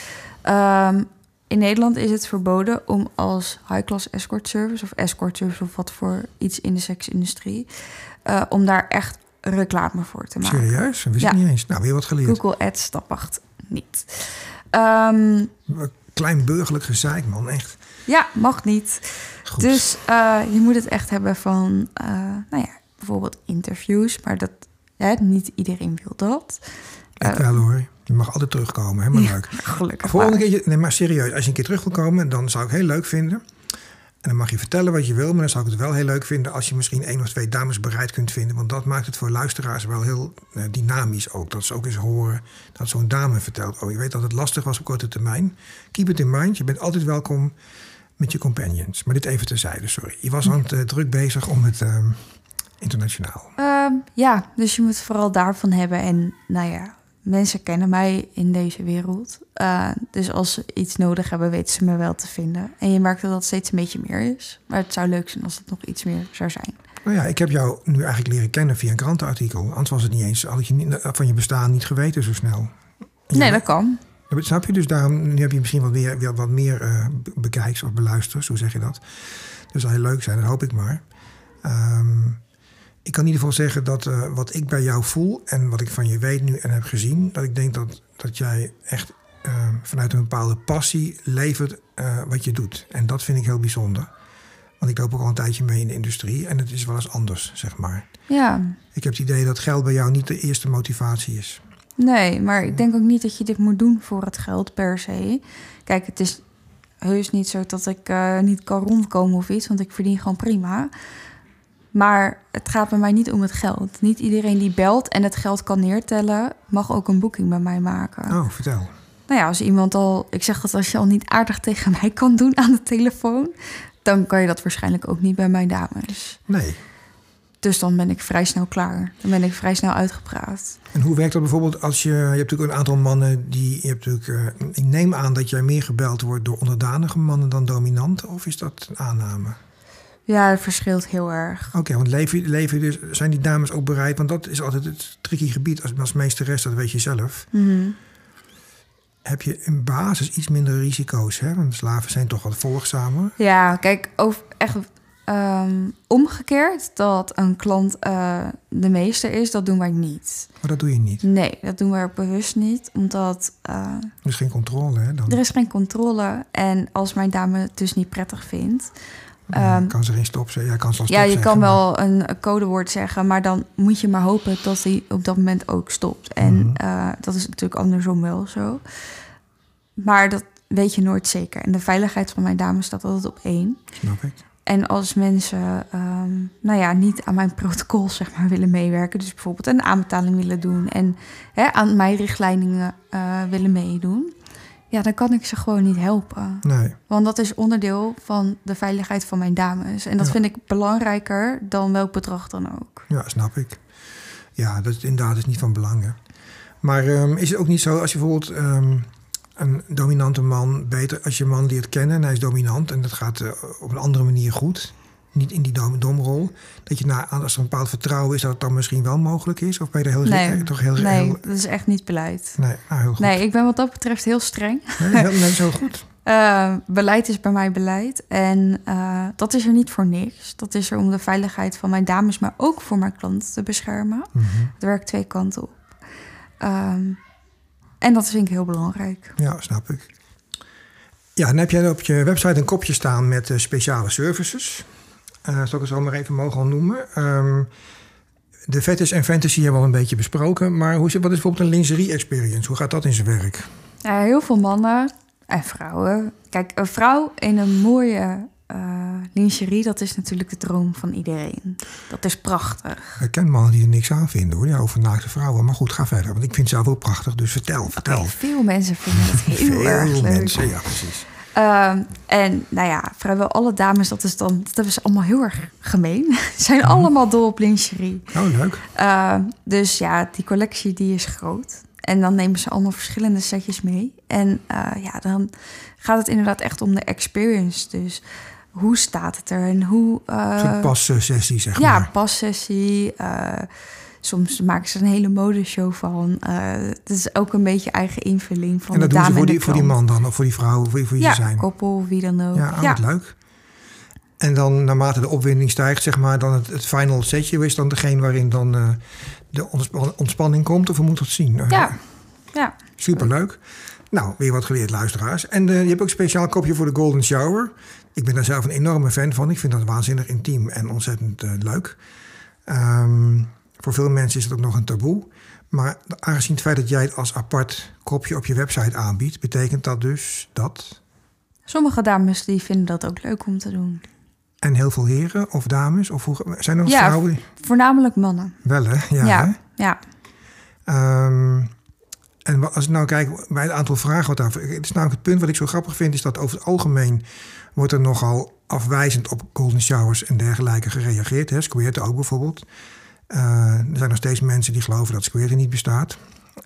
In Nederland is het verboden om als high-class escort service... of escort service of wat voor iets in de seksindustrie... Uh, om daar echt reclame voor te maken. Serieus? Dat wist ik niet eens. Nou, weer wat geleerd. Google Ads, stap 8, niet. Um, Klein burgerlijk gezeik, man, echt. Ja, mag niet. Goed. Dus uh, je moet het echt hebben van, uh, nou ja, bijvoorbeeld interviews. Maar dat, hè, niet iedereen wil dat. Ik wel hoor. Je mag altijd terugkomen, helemaal ja, leuk. Gelukkig Volgende keer, nee, maar serieus, als je een keer terug wil komen, dan zou ik heel leuk vinden. En dan mag je vertellen wat je wil, maar dan zou ik het wel heel leuk vinden als je misschien één of twee dames bereid kunt vinden. Want dat maakt het voor luisteraars wel heel uh, dynamisch ook. Dat ze ook eens horen dat zo'n dame vertelt. Oh, je weet dat het lastig was op korte termijn. Keep it in mind. Je bent altijd welkom met je companions. Maar dit even terzijde, sorry. Je was aan het uh, druk bezig om het uh, internationaal. Um, ja, dus je moet vooral daarvan hebben. En nou ja, mensen kennen mij in deze wereld. Uh, dus als ze iets nodig hebben, weten ze me wel te vinden. En je merkt dat dat steeds een beetje meer is. Maar het zou leuk zijn als het nog iets meer zou zijn. Nou ja, ik heb jou nu eigenlijk leren kennen via een krantenartikel. Anders was het niet eens, had je niet, van je bestaan niet geweten zo snel. Nee, dat kan. Snap je? Dus daarom nu heb je misschien wat meer, weer wat meer uh, bekijks of beluisters, hoe zeg je dat? Dat zou heel leuk zijn, dat hoop ik maar. Um, ik kan in ieder geval zeggen dat uh, wat ik bij jou voel en wat ik van je weet nu en heb gezien, dat ik denk dat, dat jij echt uh, vanuit een bepaalde passie levert uh, wat je doet. En dat vind ik heel bijzonder. Want ik loop ook al een tijdje mee in de industrie en het is wel eens anders, zeg maar. Ja. Ik heb het idee dat geld bij jou niet de eerste motivatie is. Nee, maar ik denk ook niet dat je dit moet doen voor het geld per se. Kijk, het is heus niet zo dat ik niet kan rondkomen of iets, want ik verdien gewoon prima. Maar het gaat bij mij niet om het geld. Niet iedereen die belt en het geld kan neertellen, mag ook een boeking bij mij maken. Oh, vertel. Nou ja, als iemand al, ik zeg dat als je al niet aardig tegen mij kan doen aan de telefoon, dan kan je dat waarschijnlijk ook niet bij mijn dames. Nee. Dus dan ben ik vrij snel klaar. Dan ben ik vrij snel uitgepraat. En hoe werkt dat bijvoorbeeld als je... Je hebt natuurlijk een aantal mannen die... Je hebt natuurlijk, uh, ik neem aan dat jij meer gebeld wordt door onderdanige mannen dan dominante. Of is dat een aanname? Ja, het verschilt heel erg. Oké, okay, want leven, leven dus, zijn die dames ook bereid? Want dat is altijd het tricky gebied als, als meesteres, dat weet je zelf. Mm -hmm. Heb je in basis iets minder risico's, hè? Want slaven zijn toch wat volgzamer. Ja, kijk, over, echt um, omgekeerd dat een klant uh, de meester is, dat doen wij niet. Maar dat doe je niet? Nee, dat doen wij ook bewust niet, omdat... Uh, er is geen controle, hè? Dan? Er is geen controle. En als mijn dame het dus niet prettig vindt... Um, kan ze geen stop zeggen? Ja, kan ze ja, je zeggen, kan maar... wel een, een, codewoord zeggen, maar dan moet je maar hopen dat hij op dat moment ook stopt. En -hmm. uh, dat is natuurlijk andersom wel zo. Maar dat weet je nooit zeker. En de veiligheid van mijn dame staat altijd op één. Snap ik. En als mensen, um, nou ja, niet aan mijn protocol zeg maar willen meewerken, dus bijvoorbeeld een aanbetaling willen doen en hè, aan mijn richtlijnen uh, willen meedoen, ja, dan kan ik ze gewoon niet helpen. Nee. Want dat is onderdeel van de veiligheid van mijn dames. En dat Ja. vind ik belangrijker dan welk bedrag dan ook. Ja, snap ik. Ja, dat is inderdaad is niet van belang. Hè. Maar ehm, is het ook niet zo als je bijvoorbeeld ehm, een dominante man beter als je man leert kennen en hij is dominant en dat gaat eh, op een andere manier goed, niet in die dom domrol, dat je na, als er een bepaald vertrouwen is dat het dan misschien wel mogelijk is? Of ben je er heel, Nee, toch heel, nee heel, dat is echt niet beleid. nee, nou, heel goed. Nee, ik ben wat dat betreft heel streng. Nee, heel- nee, zo goed. Eh, beleid is bij mij beleid. En eh, dat is er niet voor niks. Dat is er om de veiligheid van mijn dames, maar ook voor mijn klanten te beschermen. Mhm. Het werkt twee kanten op. Ehm, en dat vind ik heel belangrijk. Ja, snap ik. Ja, dan heb jij op je website een kopje staan met eh, speciale services. Eh zal ik het zo maar even mogen noemen. Ehm, de fetish en fantasy hebben we al een beetje besproken. Maar hoe, zit- wat is bijvoorbeeld een lingerie experience? Hoe gaat dat in zijn werk? Ja, heel veel mannen En vrouwen. Kijk, een vrouw in een mooie uh, lingerie, dat is natuurlijk de droom van iedereen. Dat is prachtig. Ik ken mannen die er niks aan vinden hoor, ja, over naakte vrouwen. Maar goed, ga verder, want ik vind zelf ook prachtig, dus vertel, vertel. veel mensen vinden het heel veel erg leuk. mensen, ja precies. Uh, en nou ja, vrijwel alle dames, dat is dan dat is allemaal heel erg gemeen. zijn mm. allemaal dol op lingerie. Oh, leuk. Uh, dus ja, die collectie die is groot. En dan nemen ze allemaal verschillende setjes mee. En uh, ja, dan gaat het inderdaad echt om de experience. Dus hoe staat het er en hoe... Uh, Een passessie, zeg ja, maar. Ja, passessie. Uh, soms maken ze een hele modeshow van. Uh, het is ook een beetje eigen invulling van en dat de doen dame ze voor die, voor die man dan, of voor die vrouw, of voor wie Ja, zijn? koppel, wie dan ook. Ja, ah, wat leuk. En dan naarmate de opwinding stijgt, zeg maar, dan het, het final setje is dan degene waarin dan uh, de ontspan ontspanning komt, of hoe moet dat zien? Uh, Ja, ja. Superleuk. Nou, weer wat geleerd, luisteraars. En uh, je hebt ook een speciaal kopje voor de Golden Shower. Ik ben daar zelf een enorme fan van. Ik vind dat waanzinnig intiem en ontzettend uh, leuk. Um, voor veel mensen is het ook nog een taboe. Maar aangezien het feit dat jij het als apart kopje op je website aanbiedt, betekent dat dus dat. Sommige dames die vinden dat ook leuk om te doen. En heel veel heren of dames? Of hoe, zijn er ja, vrouwen? Voornamelijk mannen. Wel hè? Ja. Ja. Hè? ja. Um, en als ik nou kijk bij het aantal vragen wat daar. Het is namelijk het punt wat ik zo grappig vind, is dat over het algemeen wordt er nogal afwijzend op golden showers en dergelijke gereageerd. Hè? Squirten ook bijvoorbeeld. Uh, er zijn nog steeds mensen die geloven dat squirten niet bestaat.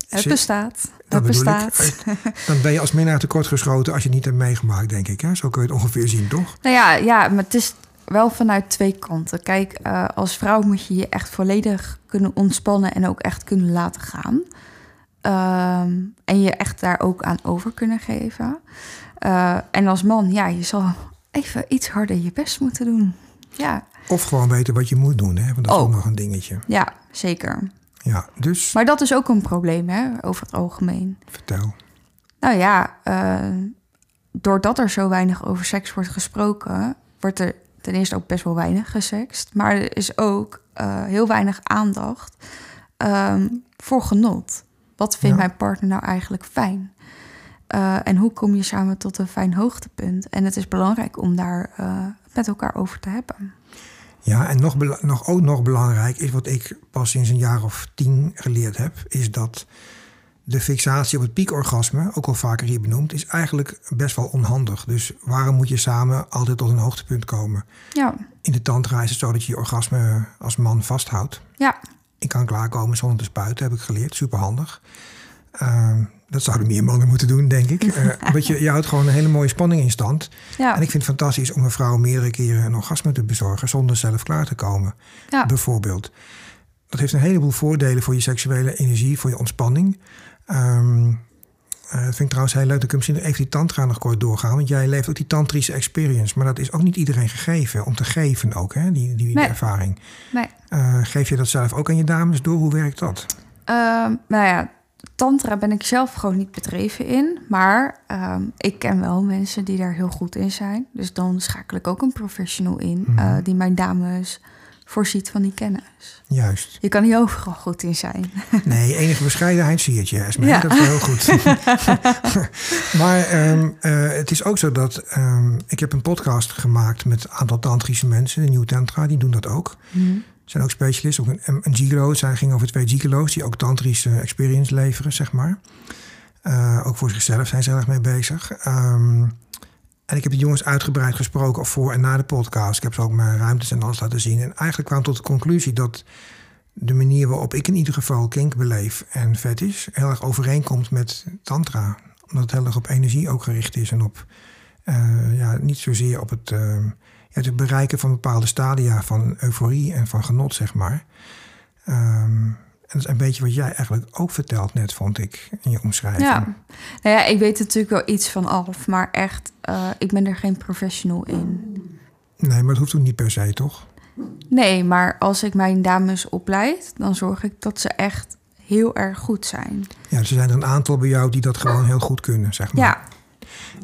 Het bestaat. Dat het bestaat. Ik. Dan ben je als minnaar tekort geschoten als je het niet hebt meegemaakt, denk ik. Hè? Zo kun je het ongeveer zien, toch? Nou ja, ja maar het is wel vanuit twee kanten. Kijk, uh, als vrouw moet je je echt volledig kunnen ontspannen en ook echt kunnen laten gaan. Um, en je echt daar ook aan over kunnen geven. Uh, en als man, ja, je zal even iets harder je best moeten doen. Ja. Of gewoon weten wat je moet doen, hè? want dat is Ook. ook nog een dingetje. Ja, zeker. Ja, dus Maar dat is ook een probleem, hè, over het algemeen. vertel. Nou ja, uh, doordat er zo weinig over seks wordt gesproken, wordt er ten eerste ook best wel weinig gesext. Maar er is ook uh, heel weinig aandacht um, voor genot. Wat vindt Ja. mijn partner nou eigenlijk fijn? Uh, en hoe kom je samen tot een fijn hoogtepunt? En het is belangrijk om daar uh, met elkaar over te hebben. Ja, en nog, nog, ook nog belangrijk is wat ik pas sinds een jaar of tien geleerd heb, is dat de fixatie op het piekorgasme, ook al vaker hier benoemd, is eigenlijk best wel onhandig. Dus waarom moet je samen altijd tot een hoogtepunt komen? Ja, In de tantra is het zo dat je je orgasme als man vasthoudt. ja, Ik kan klaarkomen zonder te spuiten, heb ik geleerd. Superhandig. Uh, dat zouden meer mannen moeten doen, denk ik. Uh, want je, je houdt gewoon een hele mooie spanning in stand. ja. En ik vind het fantastisch om een vrouw meerdere keren een orgasme te bezorgen zonder zelf klaar te komen. ja. Bijvoorbeeld. Dat heeft een heleboel voordelen voor je seksuele energie, voor je ontspanning. Um, uh, dat vind ik trouwens heel leuk. Dat ik misschien even die tantra nog kort doorgaan. Want jij leeft ook die tantrische experience. Maar dat is ook niet iedereen gegeven. Om te geven ook, hè? Die, die, die Nee. ervaring. Nee. Uh, geef je dat zelf ook aan je dames door? Hoe werkt dat? Ehm, nou ja, tantra ben ik zelf gewoon niet bedreven in. Maar ehm, ik ken wel mensen die daar heel goed in zijn. Dus dan schakel ik ook een professional in... Mhm. eh, die mijn dames voorziet van die kennis. Juist. Je kan niet overal goed in zijn. Nee, enige bescheidenheid zie je, Esme. Ja. Dat is wel heel goed. maar um, uh, het is ook zo dat... Um, ik heb een podcast gemaakt met een aantal tantrische mensen. De Nieuw Tantra, die doen dat ook. Mm. Zijn ook specialisten. Ook een, een gigolo. Zij ging over twee gigolo's die ook tantrische experience leveren, zeg maar. Uh, ook voor zichzelf zijn ze erg mee bezig. Um, en ik heb de jongens uitgebreid gesproken voor en na de podcast. Ik heb ze ook mijn ruimtes en alles laten zien. En eigenlijk kwam tot de conclusie dat de manier waarop ik in ieder geval kink beleef en fetish heel erg overeenkomt met tantra. Omdat het heel erg op energie ook gericht is en op uh, ja, niet zozeer op het, ja, het bereiken van bepaalde stadia van euforie en van genot, zeg maar. Um, en dat is een beetje wat jij eigenlijk ook vertelt net, vond ik, in je omschrijving. Ja, nou ja, ik weet natuurlijk wel iets van af, maar echt, uh, ik ben er geen professional in. Nee, maar dat hoeft ook niet per se, toch? Nee, maar als ik mijn dames opleid, dan zorg ik dat ze echt heel erg goed zijn. Ja, dus er zijn er een aantal bij jou die dat gewoon heel goed kunnen, zeg maar. Ja.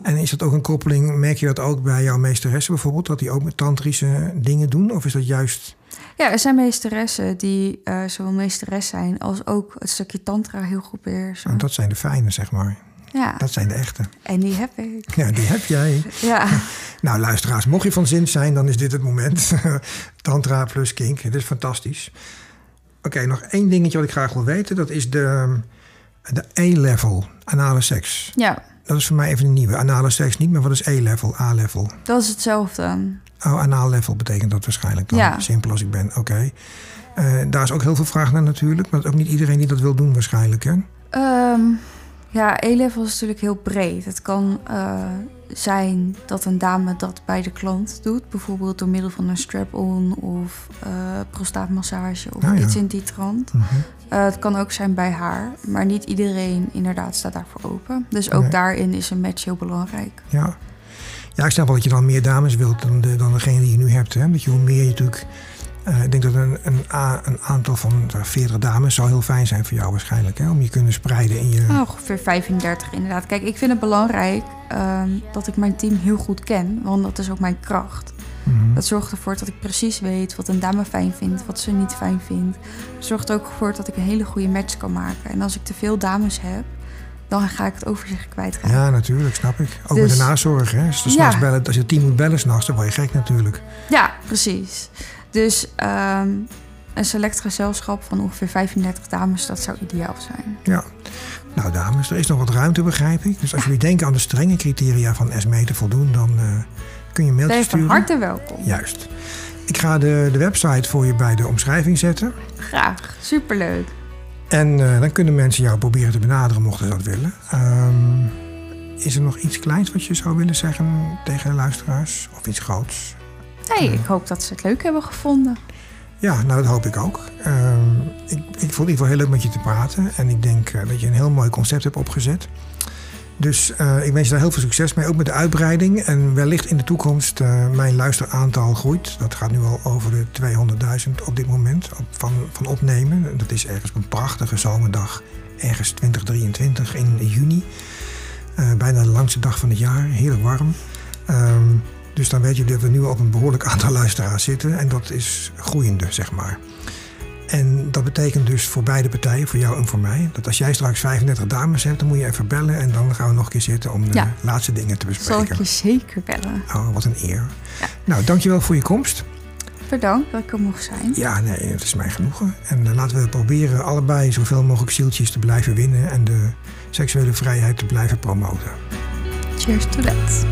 En is dat ook een koppeling, merk je dat ook bij jouw meesteressen bijvoorbeeld, dat die ook met tantrische dingen doen? Of is dat juist... Ja, er zijn meesteressen die uh, zowel meesteres zijn als ook het stukje tantra heel goed beheersen. Nou, dat zijn de fijne, zeg maar. Ja. Dat zijn de echte. En die heb ik. Ja, die heb jij. Ja. Nou, luisteraars, mocht je van zin zijn, dan is dit het moment. Tantra plus kink. Het is fantastisch. Oké, nog één dingetje wat ik graag wil weten. Dat is de, de A-level, anale seks. Ja, Dat is voor mij even een nieuwe. Anale seks niet, maar wat is A-level, A-level? dat is hetzelfde. Oh, anaal level betekent dat waarschijnlijk dan. Ja. Simpel als ik ben, oké. Eh, daar is ook heel veel vraag naar natuurlijk. Maar ook niet iedereen die dat wil doen waarschijnlijk, hè? Ehm, ja, E-level is natuurlijk heel breed. Het kan eh, zijn dat een dame dat bij de klant doet. Bijvoorbeeld door middel van een strap-on of eh, prostaatmassage of Ah, ja. iets in die trant. Mhm. Eh, het kan ook zijn bij haar, maar niet iedereen inderdaad staat daarvoor open. Dus ook Nee. daarin is een match heel belangrijk. Ja. ja, ik snap wel dat je dan meer dames wilt dan, de, dan degene die je nu hebt. Hè? Dat je hoe meer je natuurlijk... eh, ik denk dat een, een, een aantal van eh, 40 dames zou heel fijn zijn voor jou waarschijnlijk. Hè? Om je kunnen spreiden in je... Nou, ongeveer 35 inderdaad. Kijk, ik vind het belangrijk ehm, dat ik mijn team heel goed ken, want dat is ook mijn kracht. Mhm. Dat zorgt ervoor dat ik precies weet wat een dame fijn vindt, wat ze niet fijn vindt. Het zorgt ook voor dat ik een hele goede match kan maken. En als ik te veel dames heb, dan ga ik het overzicht kwijtraken. Ja, natuurlijk, snap ik. Ook Dus- met de nazorg, hè? Als, Ja. bellen, als je het team moet bellen s'nachts, dan word je gek natuurlijk. Ja, precies. Dus ehm, een select gezelschap van ongeveer 35 dames, dat zou ideaal zijn. Ja. Nou, dames, er is nog wat ruimte, begrijp ik. Dus als jullie denken aan de strenge criteria van SME te voldoen, dan eh, kun je een mailtje je van sturen. harte welkom. Juist. Ik ga de, de website voor je bij de omschrijving zetten. Graag. Superleuk. En eh, dan kunnen mensen jou proberen te benaderen, mochten ze dat willen. Ehm, is er nog iets kleins wat je zou willen zeggen tegen de luisteraars? Of iets groots? Nee, ik hoop dat ze het leuk hebben gevonden. Ja, nou dat hoop ik ook. Ehm, ik, ik vond het in ieder geval heel leuk met je te praten. En ik denk eh, dat je een heel mooi concept hebt opgezet. Dus eh, ik wens je daar heel veel succes mee, ook met de uitbreiding. En wellicht in de toekomst uh, mijn luisteraantal groeit. Dat gaat nu al over de 200.000 op dit moment van, van opnemen. Dat is ergens op een prachtige zomerdag, ergens 2023 in juni. Bijna de langste dag van het jaar, heerlijk warm. Dus dan weet je dat we nu op een behoorlijk aantal luisteraars zitten. En dat is groeiende, zeg maar. En dat betekent dus voor beide partijen, voor jou en voor mij, dat als jij straks 35 dames hebt, dan moet je even bellen en dan gaan we nog een keer zitten om de Ja. laatste dingen te bespreken. Zal ik je zeker bellen. Oh, wat een eer. Ja. Nou, dankjewel voor je komst. Bedankt dat ik er mocht zijn. Ja, nee, het is mij genoegen. En uh, laten we proberen allebei zoveel mogelijk zieltjes te blijven winnen en de seksuele vrijheid te blijven promoten. Cheers to that.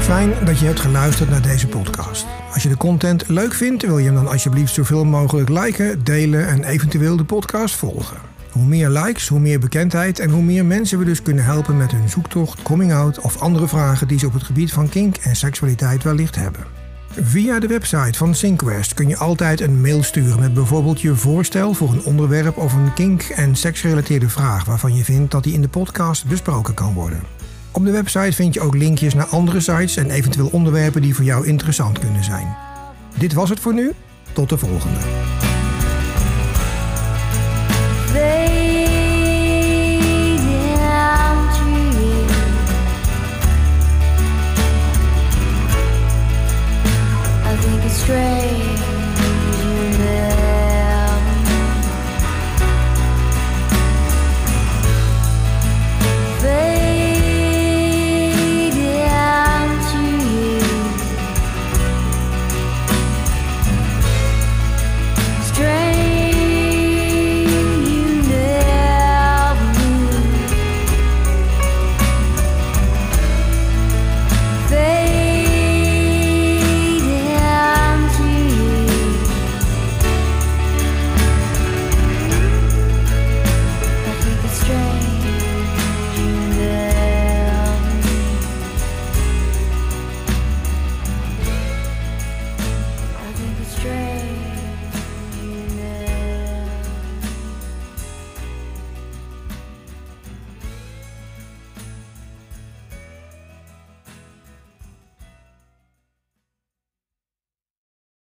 Fijn dat je hebt geluisterd naar deze podcast. Als je de content leuk vindt, wil je hem dan alsjeblieft zoveel mogelijk liken, delen en eventueel de podcast volgen. Hoe meer likes, hoe meer bekendheid en hoe meer mensen we dus kunnen helpen met hun zoektocht, coming out of andere vragen die ze op het gebied van kink en seksualiteit wellicht hebben. Via de website van Syncquest kun je altijd een mail sturen met bijvoorbeeld je voorstel voor een onderwerp of een kink- en seksgerelateerde vraag waarvan je vindt dat die in de podcast besproken kan worden. Op de website vind je ook linkjes naar andere sites en eventueel onderwerpen die voor jou interessant kunnen zijn. Dit was het voor nu. Tot de volgende. stray